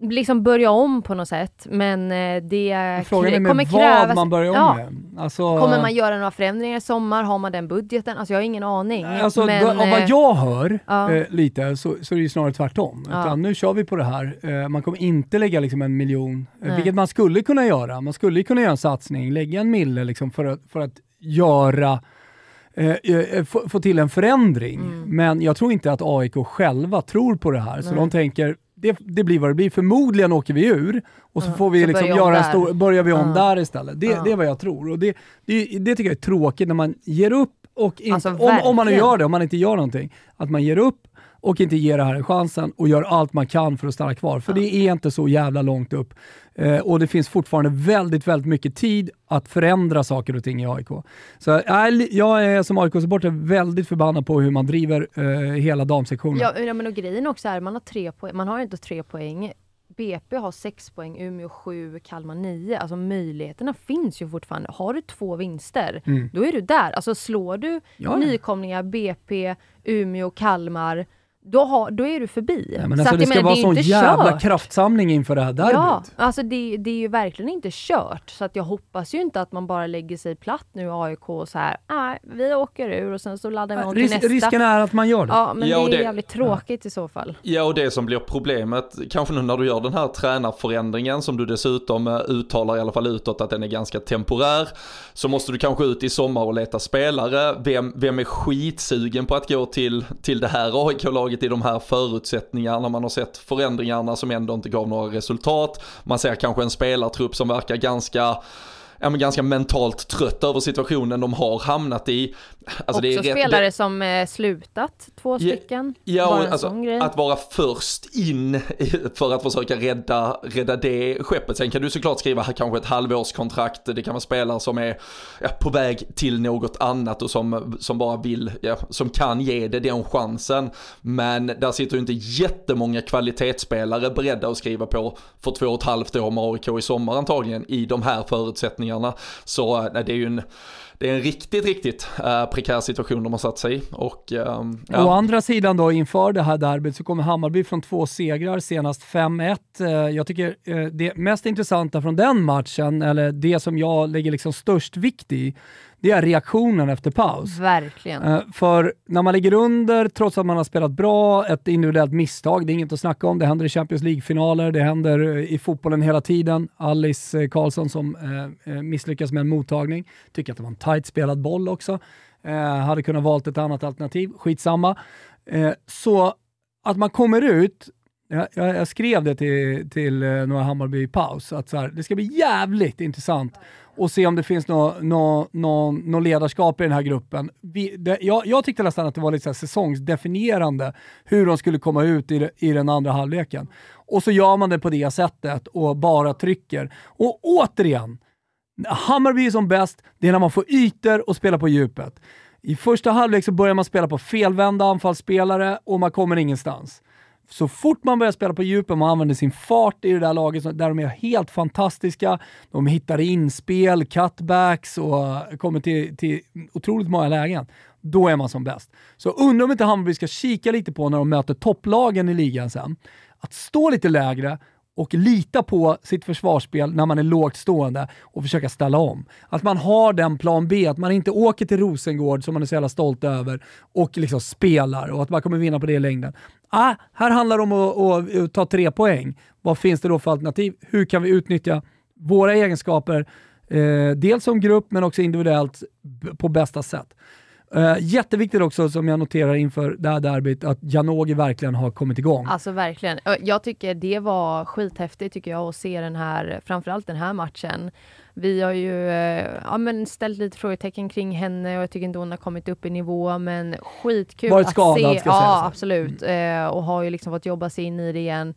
liksom börja om på något sätt. Men eh, det Frågan är med kommer vad krävas... man börjar om ja, med. Alltså, Kommer man göra några förändringar i sommar? Har man den budgeten? Alltså jag har ingen aning. Alltså, men, då, av eh, vad jag hör ja. eh, lite så, så är det ju snarare tvärtom. Ja. Utan nu kör vi på det här. Eh, man kommer inte lägga liksom en miljon, eh, Nej. vilket man skulle kunna göra. Man skulle kunna göra en satsning, lägga en mille liksom för, att, för att göra eh, eh, få, få till en förändring. Mm. Men jag tror inte att AIK själva tror på det här. Så Nej. de tänker, det, det blir vad det blir. Förmodligen åker vi ur och så Ja, får vi så liksom börjar göra en stor, börjar vi om Ja. där istället. Det, Ja. det är vad jag tror. Och det, det, det tycker jag är tråkigt när man ger upp och inte, Alltså, om, om man nu gör det, om man inte gör någonting, att man ger upp och inte ger det här en chansen och gör allt man kan för att stanna kvar. För Ja. det är inte så jävla långt upp. Eh, och det finns fortfarande väldigt, väldigt mycket tid att förändra saker och ting i AIK. Så äh, jag är som AIK-supporter väldigt förbannad på hur man driver eh, hela damsektionen. Ja, ja, men och grejen också är, man har tre poäng, man har inte tre poäng. BP har sex poäng, Umeå 7, Kalmar 9. Alltså möjligheterna finns ju fortfarande. Har du två vinster, Mm. då är du där. Alltså slår du ja. nykomlingar, BP, Umeå, Kalmar, då, har, då är du förbi. Ja, men Så alltså, att det ska menar, vara är sån jävla kört. kraftsamling inför det här derbyt. Ja, alltså det, det är ju verkligen inte kört. Så att jag hoppas ju inte att man bara lägger sig platt nu i AIK och så här, nej, vi åker ur och sen så laddar vi om till nästa. risken är att man gör det. Ja, men Ja, det är det- jävligt tråkigt i så fall. Ja, och det som blir problemet, kanske nu när du gör den här tränarförändringen som du dessutom eh, uttalar i alla fall utåt att den är ganska temporär, så måste du kanske ut i sommar och leta spelare. Vem, vem är skitsugen på att gå till, till det här AIK-laget i de här förutsättningarna? Man har sett förändringarna som ändå inte gav några resultat. Man ser kanske en spelartrupp som verkar ganska ja, men ganska mentalt trött över situationen de har hamnat i. Alltså, Också det är rätt- spelare som eh, slutat, två Ja, stycken. Ja, och alltså, att vara först in för att försöka rädda, rädda det skeppet. Sen kan du såklart skriva kanske ett halvårskontrakt, det kan vara spelare som är ja, på väg till något annat och som, som bara vill, ja, som kan ge det den chansen. Men där sitter ju inte jättemånga kvalitetsspelare beredda att skriva på för två och ett halvt år med AIK i sommar antagligen i de här förutsättningarna. Så nej, det är ju en det är en riktigt, riktigt eh, prekär situation de har satt sig i. Och, eh, ja. Å andra sidan då inför det här derbyt så kommer Hammarby från två segrar, senast 5-1. Eh, Jag tycker eh, det mest intressanta från den matchen, eller det som jag lägger liksom störst vikt i, det är reaktionen efter paus. Verkligen. Eh, För när man ligger under, trots att man har spelat bra, ett individuellt misstag, det är inget att snacka om. Det händer i Champions League-finaler, det händer eh, i fotbollen hela tiden. Alice eh, Karlsson som eh, misslyckas med en mottagning, tycker att det var en tight spelad boll också. Eh, hade kunnat valt ett annat alternativ, skitsamma. Eh, så att man kommer ut, jag, jag, jag skrev det till, till eh, några Hammarby i paus, att så här, det ska bli jävligt intressant att se om det finns något nå, nå, nå ledarskap i den här gruppen. Vi, det, jag, jag tyckte nästan att det var lite så här säsongsdefinierande hur de skulle komma ut i, i den andra halvleken. Och så gör man det på det sättet och bara trycker. Och återigen, Hammarby är som bäst, det är när man får ytor och spelar på djupet. I första halvlek så börjar man spela på felvända anfallsspelare och man kommer ingenstans. Så fort man börjar spela på djupen, man använder sin fart i det där laget där de är helt fantastiska. De hittar inspel, cutbacks och kommer till, till otroligt många lägen. Då är man som bäst. Så undrar om inte Hammarby ska kika lite på när de möter topplagen i ligan sen. Att stå lite lägre och lita på sitt försvarsspel när man är lågt stående och försöka ställa om. Att man har den plan B, att man inte åker till Rosengård som man är så jävla stolt över och liksom spelar och att man kommer vinna på det i längden. Ah, här handlar det om att, att, att ta tre poäng. Vad finns det då för alternativ? Hur kan vi utnyttja våra egenskaper, eh, dels som grupp men också individuellt på bästa sätt? Uh, jätteviktigt också, som jag noterar inför det här derbyt, att Janogy verkligen har kommit igång. Alltså verkligen. Jag tycker det var skithäftigt tycker jag att se den här, framförallt den här matchen. Vi har ju uh, ja, men ställt lite frågetecken kring henne och jag tycker inte hon har kommit upp i nivå, men skitkul Varit skadad, att se. Ska ja, absolut. Mm. Uh, och har ju liksom fått jobba sig in i det igen.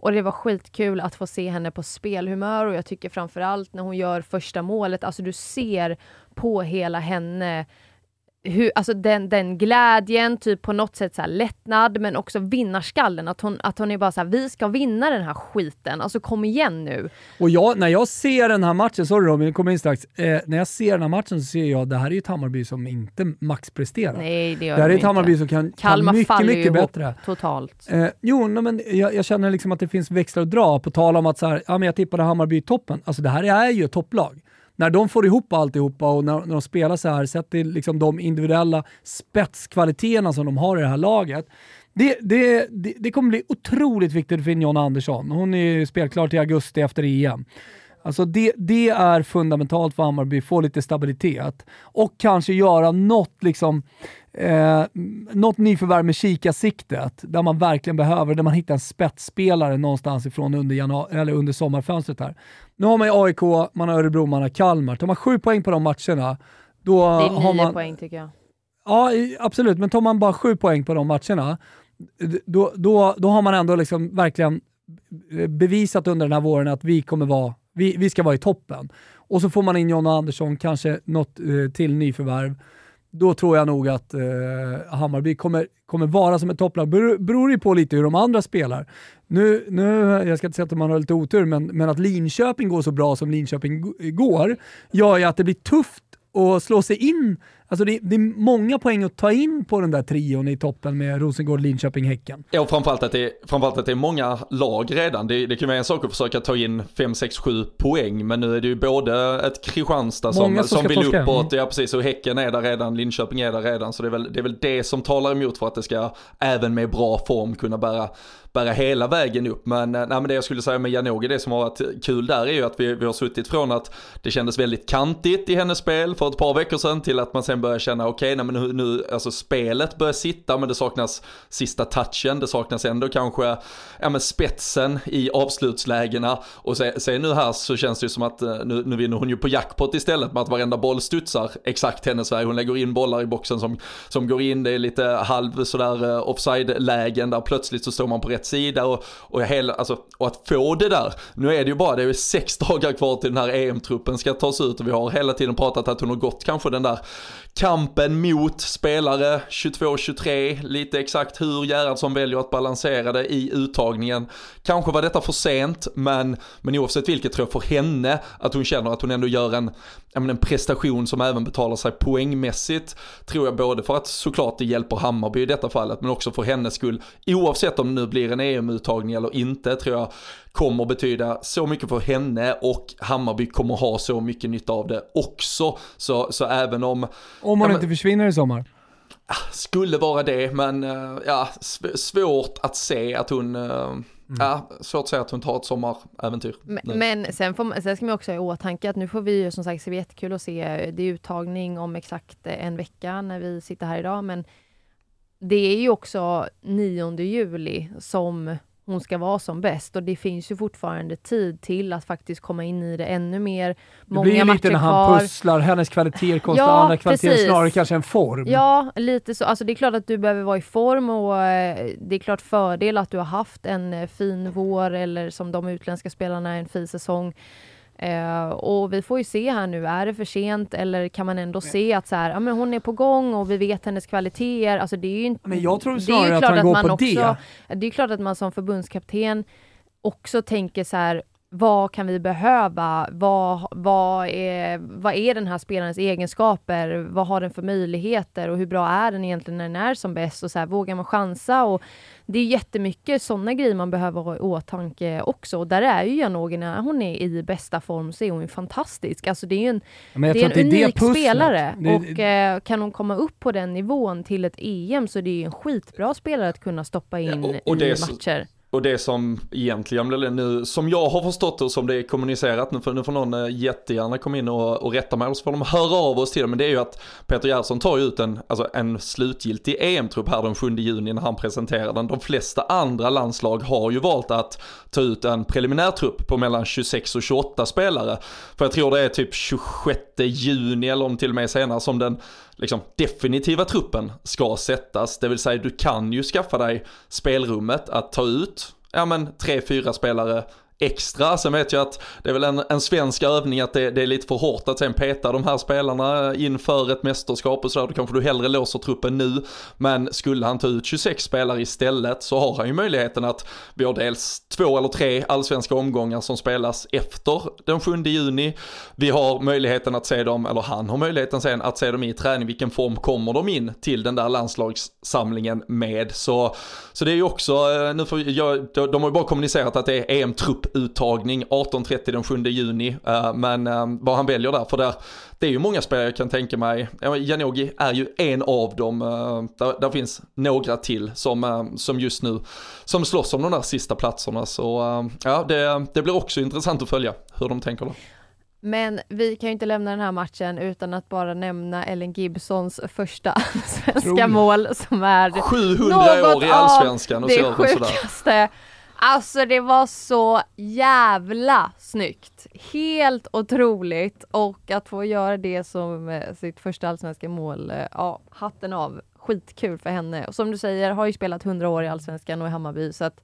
Och det var skitkul att få se henne på spelhumör och jag tycker framförallt när hon gör första målet, alltså du ser på hela henne hur, alltså den, den glädjen, typ på något sätt så lättnad, men också vinnarskallen. Att hon, att hon är bara så här, vi ska vinna den här skiten, alltså kom igen nu. Och jag, när jag ser den här matchen, sorry Robin, vi kommer in strax. Eh, när jag ser den här matchen så ser jag att det här är ett Hammarby som inte maxpresterar. Nej, det gör Det här är ett Hammarby som kan, kan mycket, mycket bättre. totalt. Eh, jo, no, men jag, jag, känner liksom att det finns växlar att dra, på tal om att så här, ja, men jag tippade Hammarby i toppen. Alltså det här är ju ett topplag när de får ihop alltihopa och när, när de spelar så här, sett till liksom de individuella spetskvaliteterna som de har i det här laget. Det, det, det, det kommer bli otroligt viktigt för John Andersson. Hon är spelklar till augusti efter EM. Alltså det, det är fundamentalt för Hammarby, få lite stabilitet och kanske göra något liksom eh, något nyförvärv med kikarsiktet, där man verkligen behöver, där man hittar en spetsspelare någonstans ifrån under, januari, eller under sommarfönstret här. Nu har man ju AIK, man har Örebro, man har Kalmar. Tar man sju poäng på de matcherna, då Det är nio man, poäng tycker jag. Ja, absolut, men tar man bara sju poäng på de matcherna, då, då, då har man ändå liksom verkligen bevisat under den här våren att vi kommer vara, vi, vi ska vara i toppen. Och så får man in Jonna Andersson, kanske något eh, till nyförvärv då tror jag nog att eh, Hammarby kommer, kommer vara som ett topplag. Beror, beror ju på lite hur de andra spelar. Nu, nu, jag ska inte säga att man har lite otur, men, men att Linköping går så bra som Linköping går gör ju att det blir tufft att slå sig in Alltså det, det, är många poäng att ta in på den där trion i toppen med Rosengård, Linköping, Häcken. Ja, och framförallt att det, framförallt att det är många lag redan. Det, det kan vara en sak att försöka ta in 5, 6, 7 poäng, men nu är det ju både ett Kristianstad som, som vill torska. uppåt, ja precis, och Häcken är där redan, Linköping är där redan, så det är, väl, det är väl det som talar emot för att det ska, även med bra form, kunna bära bära hela vägen upp. Men, eh, nej, men det jag skulle säga med Janogy, det som har varit kul där är ju att vi, vi har suttit från att det kändes väldigt kantigt i hennes spel för ett par veckor sedan till att man sen börjar känna okej, okay, nu, nu, alltså spelet börjar sitta men det saknas sista touchen, det saknas ändå kanske, ja men spetsen i avslutslägena och se, se nu här så känns det ju som att eh, nu, nu vinner hon ju på jackpot istället med att varenda boll studsar exakt hennes väg. Hon lägger in bollar i boxen som, som går in, det är lite halv sådär eh, offside-lägen där plötsligt så står man på rätt rätt sida och, och, hela, alltså, och att få det där. Nu är det ju bara, det är ju sex (laughs) dagar kvar till den här EM-truppen ska tas ut och vi har hela tiden pratat att hon har gått kanske den där kampen mot spelare 22-23, lite exakt hur Gerhardsson väljer att balansera det i uttagningen. Kanske var detta för sent, men, men oavsett vilket tror jag för henne att hon känner att hon ändå gör en, en prestation som även betalar sig poängmässigt. Tror jag både för att såklart det hjälper Hammarby i detta fallet, men också för hennes skull. Oavsett om det nu blir en EM-uttagning eller inte, tror jag kommer betyda så mycket för henne och Hammarby kommer ha så mycket nytta av det också. Så, så även om... Om hon ja, inte försvinner i sommar? Ah, skulle vara det, men eh, ja, svårt att se att hon mm. Ja, svårt att säga att hon tar ett sommaräventyr. Men, men sen, får, sen ska man också ha i åtanke att nu får vi ju som sagt, det jättekul att se, det är uttagning om exakt en vecka när vi sitter här idag, men det är ju också 9 juli som hon ska vara som bäst och det finns ju fortfarande tid till att faktiskt komma in i det ännu mer. Många det blir ju lite när han pusslar, hennes kvaliteter kostar ja, andra kvaliteter, snarare kanske en form. Ja, lite så. Alltså det är klart att du behöver vara i form och eh, det är klart fördel att du har haft en eh, fin vår eller som de utländska spelarna en fin säsong. Eh, och vi får ju se här nu, är det för sent eller kan man ändå se att så här, ja, men hon är på gång och vi vet hennes kvaliteter. Alltså det är ju inte... Men jag tror snarare det är att han går på också, det. Det är klart att man som förbundskapten också tänker så här, vad kan vi behöva? Vad, vad, är, vad är den här spelarens egenskaper? Vad har den för möjligheter och hur bra är den egentligen när den är som bäst? Och så här, vågar man chansa? Och det är jättemycket sådana grejer man behöver ha i åtanke också. Och där är ju Janogy, när hon är i bästa form så är hon ju fantastisk. Alltså det är ju en, det är en unik det spelare. Det, och eh, kan hon komma upp på den nivån till ett EM så det är ju en skitbra spelare att kunna stoppa in ja, och, och i matcher. Och det som egentligen blev nu, som jag har förstått det och som det är kommunicerat, nu får, nu får någon eh, jättegärna komma in och, och rätta mig, eller så får de höra av oss till det, men det är ju att Peter Gerhardsson tar ju ut en, alltså en slutgiltig EM-trupp här den 7 juni när han presenterar den. De flesta andra landslag har ju valt att ta ut en preliminär trupp på mellan 26 och 28 spelare. För jag tror det är typ 26 juni eller om till och med senare som den liksom, definitiva truppen ska sättas. Det vill säga du kan ju skaffa dig spelrummet att ta ut, ja men tre, fyra spelare extra. Sen vet jag att det är väl en, en svensk övning att det, det, är lite för hårt att sen peta de här spelarna inför ett mästerskap och sådär. Då kanske du hellre låser truppen nu. Men skulle han ta ut 26 spelare istället så har han ju möjligheten att vi har dels två eller tre allsvenska omgångar som spelas efter den 7 juni. Vi har möjligheten att se dem, eller han har möjligheten sen att se dem i träning. Vilken form kommer de in till den där landslagssamlingen med? Så, så det är ju också, eh, nu får jag, de har ju bara kommunicerat att det är EM-trupp uttagning 18.30 den 7 juni. Uh, men uh, vad han väljer där, för där, det är ju många spelare jag kan tänka mig. Janogy är ju en av dem. Uh, där, där, finns några till som, som just nu som slåss om de där sista platserna. Så ja, det, det blir också intressant att följa hur de tänker där. Men vi kan ju inte lämna den här matchen utan att bara nämna Ellen Gibsons första (laughs) svenska mål som är 700 år i allsvenskan och det sjukaste Alltså det var så jävla snyggt. Helt otroligt och att få göra det som eh, sitt första allsvenska mål, eh, ja, hatten av. Skitkul för henne. Och som du säger, har ju spelat 100 år i allsvenskan och i Hammarby så att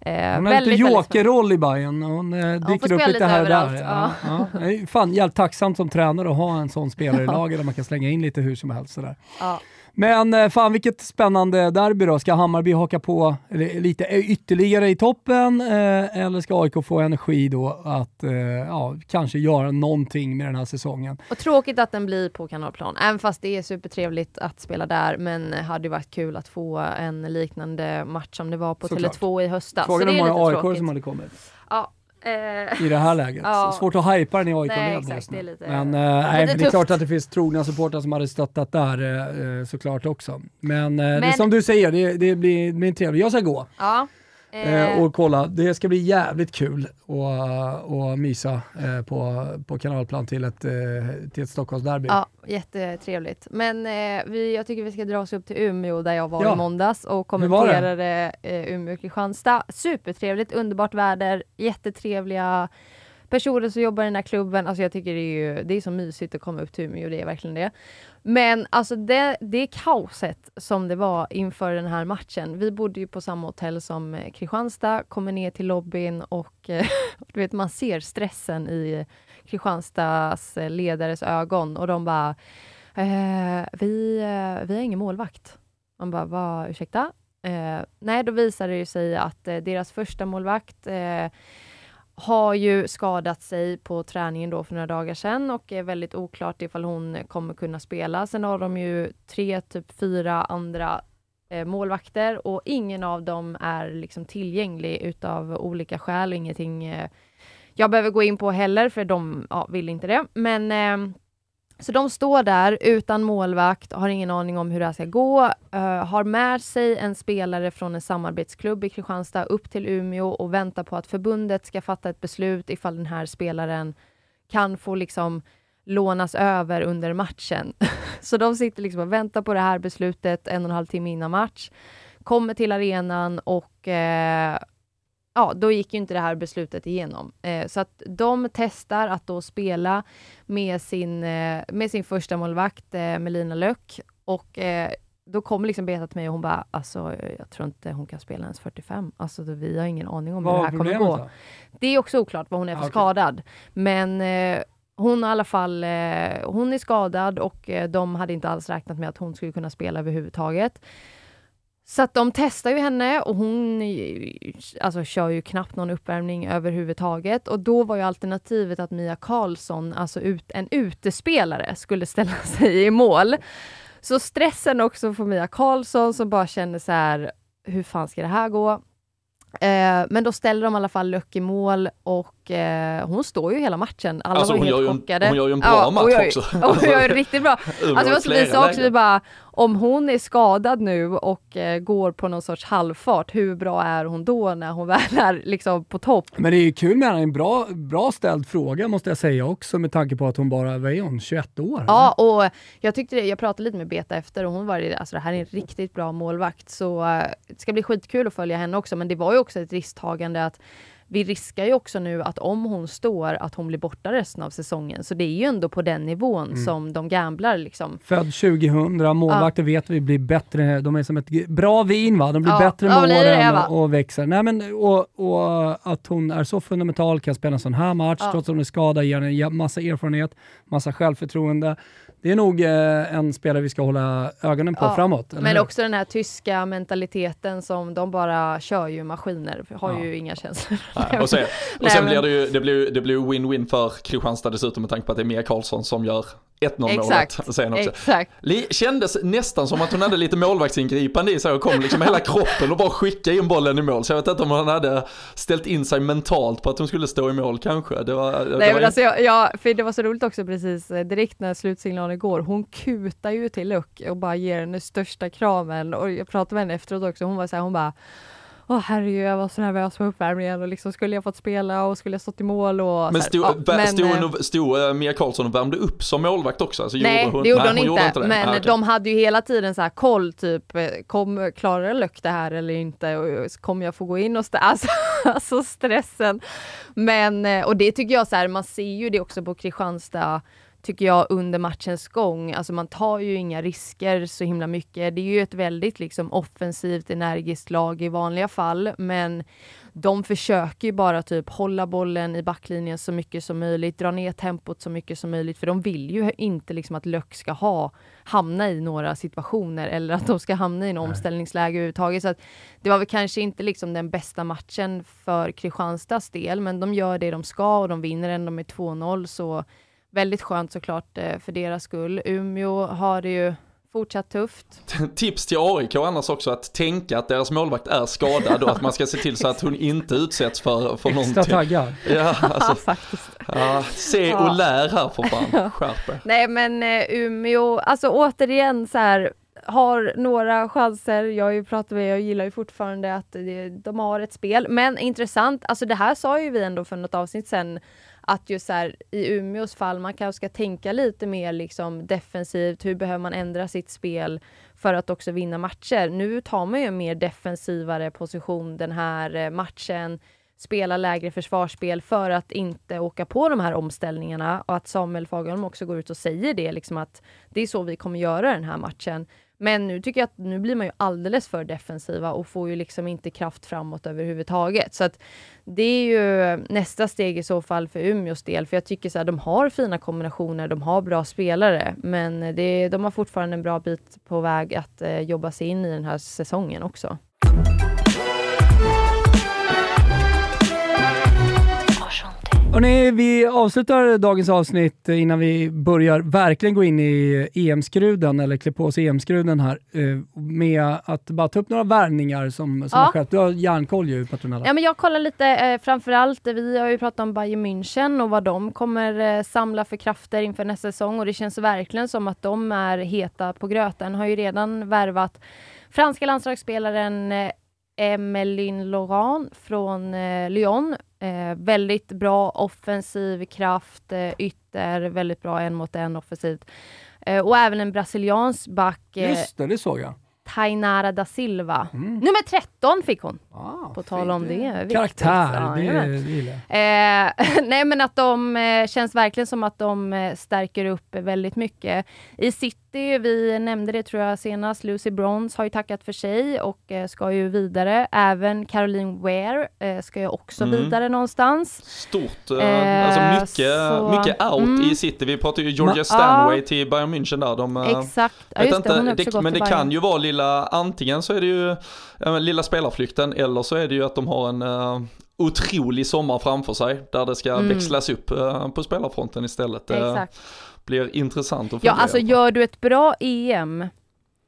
Eh, hon har lite jokerroll i Bayern. Hon eh, dyker upp lite här och där. Ja. Ja, ja. Fan, jävligt tacksamt som tränare att ha en sån spelare i (laughs) laget där man kan slänga in lite hur som helst. Sådär. Ja. Men eh, fan vilket spännande derby då. Ska Hammarby haka på lite ytterligare i toppen eh, eller ska AIK få energi då att eh, ja, kanske göra någonting med den här säsongen? Och tråkigt att den blir på Kanalplan, även fast det är supertrevligt att spela där. Men hade varit kul att få en liknande match som det var på Tele2 i höstas. Frågan är hur många AIK som hade kommit. Ja, Eh, I det här läget. (laughs) Ja. Svårt att hypa den i AIK-led just nu. Lite, men, äh, nej, det är klart att det finns trogna supportrar som hade stöttat där äh, såklart också. Men, men det är som du säger, det, det blir, det blir trevligt. Jag ska gå. Ja. Eh, och kolla, det ska bli jävligt kul att och mysa eh, på, på kanalplan till ett, eh, till ett Stockholmsderby. Ja, jättetrevligt. Men eh, vi, jag tycker vi ska dra oss upp till Umeå där jag var ja. i måndags och kommenterade eh, Umeå-Kristianstad. Supertrevligt, underbart väder, jättetrevliga personer som jobbar i den här klubben. Alltså jag tycker det är ju det är så mysigt att komma upp till Umeå, det är verkligen det. Men alltså det, det kaoset som det var inför den här matchen. Vi bodde ju på samma hotell som eh, Kristianstad, kommer ner till lobbyn och eh, (laughs) du vet, man ser stressen i Kristianstads eh, ledares ögon och de bara eh, vi, vi har ingen målvakt. Man bara, va, ursäkta? Eh, nej, då visade det sig att eh, deras första målvakt har ju skadat sig på träningen då för några dagar sedan och är väldigt oklart ifall hon kommer kunna spela. Sen har de ju tre, typ fyra andra eh, målvakter och ingen av dem är liksom tillgänglig utav olika skäl. Ingenting eh, jag behöver gå in på heller, för de ja, vill inte det. Men eh, så de står där utan målvakt, har ingen aning om hur det här ska gå, uh, har med sig en spelare från en samarbetsklubb i Kristianstad upp till Umeå och väntar på att förbundet ska fatta ett beslut ifall den här spelaren kan få liksom lånas över under matchen. (laughs) så de sitter liksom och väntar på det här beslutet en och en halv timme innan match, kommer till arenan och uh, ja, då gick ju inte det här beslutet igenom. Eh, så att de testar att då spela med sin, eh, med sin första målvakt eh, Melina Löck och eh, då kommer liksom Beta till mig och hon bara, alltså jag tror inte hon kan spela ens 45. Alltså vi har ingen aning om vad hur det här kommer gå. Då? Det är också oklart vad hon är för ah, okay. skadad. Men eh, hon i alla fall, eh, hon är skadad och de hade inte alls räknat med att hon skulle kunna spela överhuvudtaget. Så att de testar ju henne och hon alltså, kör ju knappt någon uppvärmning överhuvudtaget. Och då var ju alternativet att Mia Karlsson, alltså ut, en utespelare, skulle ställa (laughs) sig i mål. Så stressen också för Mia Karlsson som bara känner så här, hur fan ska det här gå? Eh, men då ställer de i alla fall Luck i mål och eh, hon står ju hela matchen. Alla alltså, var hon helt gör chockade. En, hon gör ju en bra ja, match gör, också. (laughs) Hon gör riktigt bra. (laughs) Alltså, jag måste visa också, vi bara, om hon är skadad nu och eh, går på någon sorts halvfart, hur bra är hon då när hon (laughs) väl är liksom på topp? Men det är ju kul med henne, en bra, bra ställd fråga måste jag säga också med tanke på att hon bara, vad är hon, 21 år? Ja, och jag tyckte det, jag pratade lite med Beta efter och hon var alltså det här är en riktigt bra målvakt så uh, det ska bli skitkul att följa henne också men det var ju också ett risktagande att vi riskar ju också nu att om hon står, att hon blir borta resten av säsongen. Så det är ju ändå på den nivån mm. som de gamblar. Liksom. Född 2000, målvakter ja. vet vi blir bättre. De är som ett bra vin va? De blir ja. bättre med ja, åren och, och, växer. Nej, men, och, och, att hon är så fundamental, kan spela en sån här match trots att hon är skadad, ger henne massa erfarenhet, massa självförtroende det är nog eh, en spelare vi ska hålla ögonen på ja, framåt. men hur? också den här tyska mentaliteten som de bara kör ju maskiner, har ja. ju inga känslor. (laughs) (laughs) Nej, och sen, och sen blir det ju det blir, det blir win-win för Kristianstad dessutom med tanke på att det är Mia Karlsson som gör 1-0 målet sen (laughs) också. Exakt. Kändes nästan som att hon hade lite målvaktsingripande i sig och kom liksom hela kroppen och bara skicka in bollen i mål. Så jag vet inte om hon hade ställt in sig mentalt på att hon skulle stå i mål kanske. Det var, det Nej var men alltså jag, jag, för det var så roligt också precis eh, direkt när slutsignalen går. Hon kutar ju till Luck och bara ger henne största kramen och jag pratade med henne efteråt också. Hon var så här, hon bara åh herregud, jag var så nervös på uppvärmningen och liksom skulle jag fått spela och skulle jag stått i mål och Men stod, ja, men, stod, eh, stod uh, Mia Karlsson och värmde upp som målvakt också? Alltså, nej, hon, det gjorde nej, hon, hon inte, men ah, okay. de hade ju hela tiden så här koll, typ, eh, kom, klarar Löck det här eller inte? Och, kommer jag få gå in och stä (laughs) alltså, alltså stressen. Men, och det tycker jag så här, man ser ju det också på Kristianstad tycker jag, under matchens gång. Alltså man tar ju inga risker så himla mycket. Det är ju ett väldigt liksom offensivt, energiskt lag i vanliga fall, men de försöker ju bara typ hålla bollen i backlinjen så mycket som möjligt, dra ner tempot så mycket som möjligt, för de vill ju inte liksom att Löck ska ha, hamna i några situationer eller att de ska hamna i en omställningsläge överhuvudtaget. Så att det var väl kanske inte liksom den bästa matchen för Kristianstads del, men de gör det de ska och de vinner ändå med 2-0, så väldigt skönt såklart eh, för deras skull. Umeå har det ju fortsatt tufft. (laughs) Tips till AIK annars också att tänka att deras målvakt är skadad och att man ska se till så att hon inte utsätts för, för någonting. Extra taggar. Ja, alltså, (laughs) faktiskt. Ja, se och lär här för fan, (laughs) skärp Nej men uh, Umeå, alltså återigen så här, har några chanser. Jag har ju pratat med, jag gillar ju fortfarande att de har ett spel. Men intressant, alltså det här sa ju vi ändå för något avsnitt sen att just här, i Umeås fall, man kanske ska tänka lite mer liksom defensivt. Hur behöver man ändra sitt spel för att också vinna matcher? Nu tar man ju en mer defensivare position den här eh, matchen spela lägre försvarsspel för att inte åka på de här omställningarna och att Samuel Fagerholm också går ut och säger det, liksom att det är så vi kommer göra den här matchen. Men nu tycker jag att nu blir man ju alldeles för defensiva och får ju liksom inte kraft framåt överhuvudtaget. Så att det är ju nästa steg i så fall för Umeås del, för jag tycker så här, de har fina kombinationer, de har bra spelare, men det, de har fortfarande en bra bit på väg att eh, jobba sig in i den här säsongen också. Hörrni, vi avslutar dagens avsnitt innan vi börjar verkligen gå in i EM-skruden, eller klä på oss EM-skruden här, eh, med att bara ta upp några värvningar som, som ja. har skett. Du har järnkoll ju Petronella. Ja, men jag kollar lite eh, framförallt, vi har ju pratat om Bayern München och vad de kommer eh, samla för krafter inför nästa säsong och det känns verkligen som att de är heta på gröten. Har ju redan värvat franska landslagsspelaren eh, Emeline Laurent från eh, Lyon. Eh, väldigt bra offensiv kraft, eh, ytter, väldigt bra en mot en offensivt. Eh, och även en brasiliansk back. Eh, Just det, det såg jag. Tainara da Silva. Mm. Nummer 13 fick hon. Ah, På tal om det. viktigt. Karaktär, Ja, det, det gillar jag. Eh, (laughs) nej men att de eh, känns verkligen som att de eh, stärker upp väldigt mycket. I City, vi nämnde det tror jag senast, Lucy Bronze har ju tackat för sig och eh, ska ju vidare. Även Caroline Ware eh, ska ju också Mm. vidare någonstans. Stort, eh, Eh, alltså mycket, så- mycket out mm. i City. Vi pratar ju Georgia Ma- Stanway Ja. till Bayern München där. De, eh, Exakt, ja, just det, också det, gått men det kan ju vara lilla, antingen så är det ju men lilla spelarflykten eller så är det ju att de har en uh, otrolig sommar framför sig där det ska Mm. växlas upp eh, på spelarfronten istället. Det Exakt. Blir intressant att Ja, följa. alltså alla fall. gör du ett bra EM,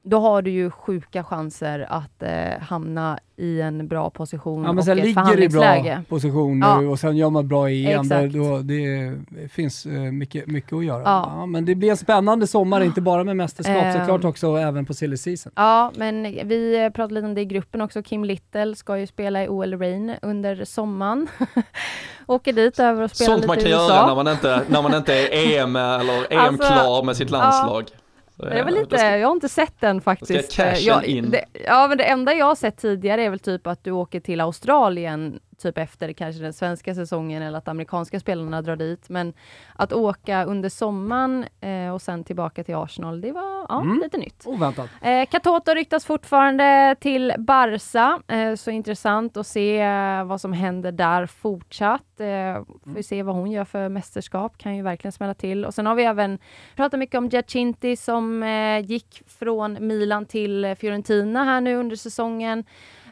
då har du ju sjuka chanser att eh, hamna i en bra position Ja, men och sen ett ligger i bra position Ja. nu och sen gör man bra EM. Där, då, det finns eh, mycket, mycket att göra. Ja. Ja, men det blir en spännande sommar, inte bara med mästerskap Ehm. såklart också, även på silly season. Ja, men vi eh, pratade lite om det i gruppen också. Kim Little ska ju spela i OL Rain under sommaren. (laughs) Åker dit över och spelar Sånt lite man kan i göra USA. när man inte, när man inte är EM eller EM-klar (laughs) med sitt landslag. Så, Eh, lite, då ska- jag har inte sett den faktiskt. Ska cashen jag, in. Det, ja, men det enda jag har sett tidigare är väl typ att du åker till Australien typ efter kanske den svenska säsongen eller att amerikanska spelarna drar dit. Men att åka under sommaren eh, och sen tillbaka till Arsenal, det var ja, Mm. lite nytt. Oväntat. Eh, Katoto ryktas fortfarande till Barca, eh, så intressant att se eh, vad som händer där fortsatt. Eh, får vi se vad hon gör för mästerskap, kan ju verkligen smälla till. Och sen har vi även pratat mycket om Giacinti som eh, gick från Milan till Fiorentina här nu under säsongen.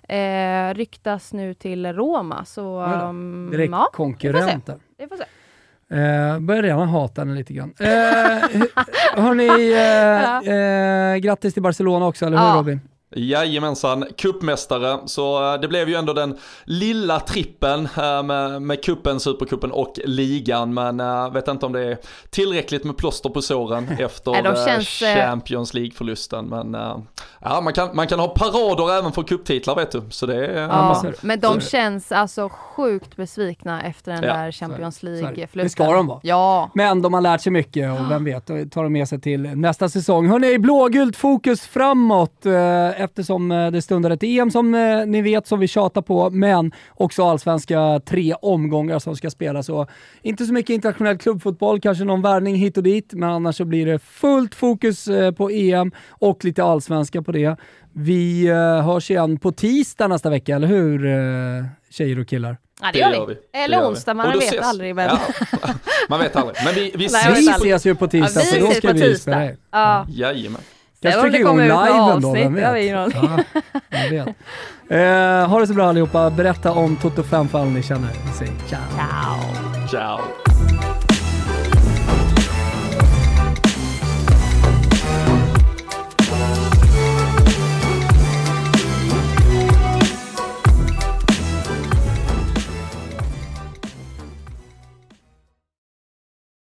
Eh, ryktas nu till Roma, så då. um, Direkt ja, konkurrenter. vi får se. Eh, börjar redan hata henne lite grann. Eh, (laughs) hörni, eh, eh, grattis till Barcelona också, eller hur Ja. Robin? Jajamensan, kuppmästare. Så eh, det blev ju ändå den lilla trippen eh, med, med kuppen, superkuppen och ligan. Men jag vet inte om det är tillräckligt med plåster på såren (laughs) efter eh, känns, eh, Champions League-förlusten. Men eh, ja, man kan, man kan ha parader även för kupptitlar vet du. Så det är... Ja, men de känns alltså sjukt besvikna efter den Ja, där Champions. League-förlusten. Det ska de vara. Ja. Men de har lärt sig mycket och vem vet, tar de med sig till nästa säsong. Hörni, blågult fokus framåt eh, eftersom eh, det stundar ett EM som eh, ni vet som vi tjatar på, men också allsvenska tre omgångar som ska spelas. Så inte så mycket internationell klubbfotboll, kanske någon värvning hit och dit, men annars så blir det fullt fokus eh, på EM och lite allsvenska på det. Vi hörs igen på tisdag nästa vecka, eller hur tjejer och killar? Ja, det, Det gör vi. Eller gör onsdag, Och man vet ses- aldrig. Men... Ja, man vet aldrig. Men vi, vi Nej, ses. Vi ses ju på tisdag, Ja, för då ska vi spela. Ja. Jajamän. Det trycker igång kommer ut några liven då, avsnitt, vem vet? Ja, vem vet. Eh, ha det så bra allihopa. Berätta om Toto 5 fall ni känner. Vi säger ciao. Ciao. Ciao.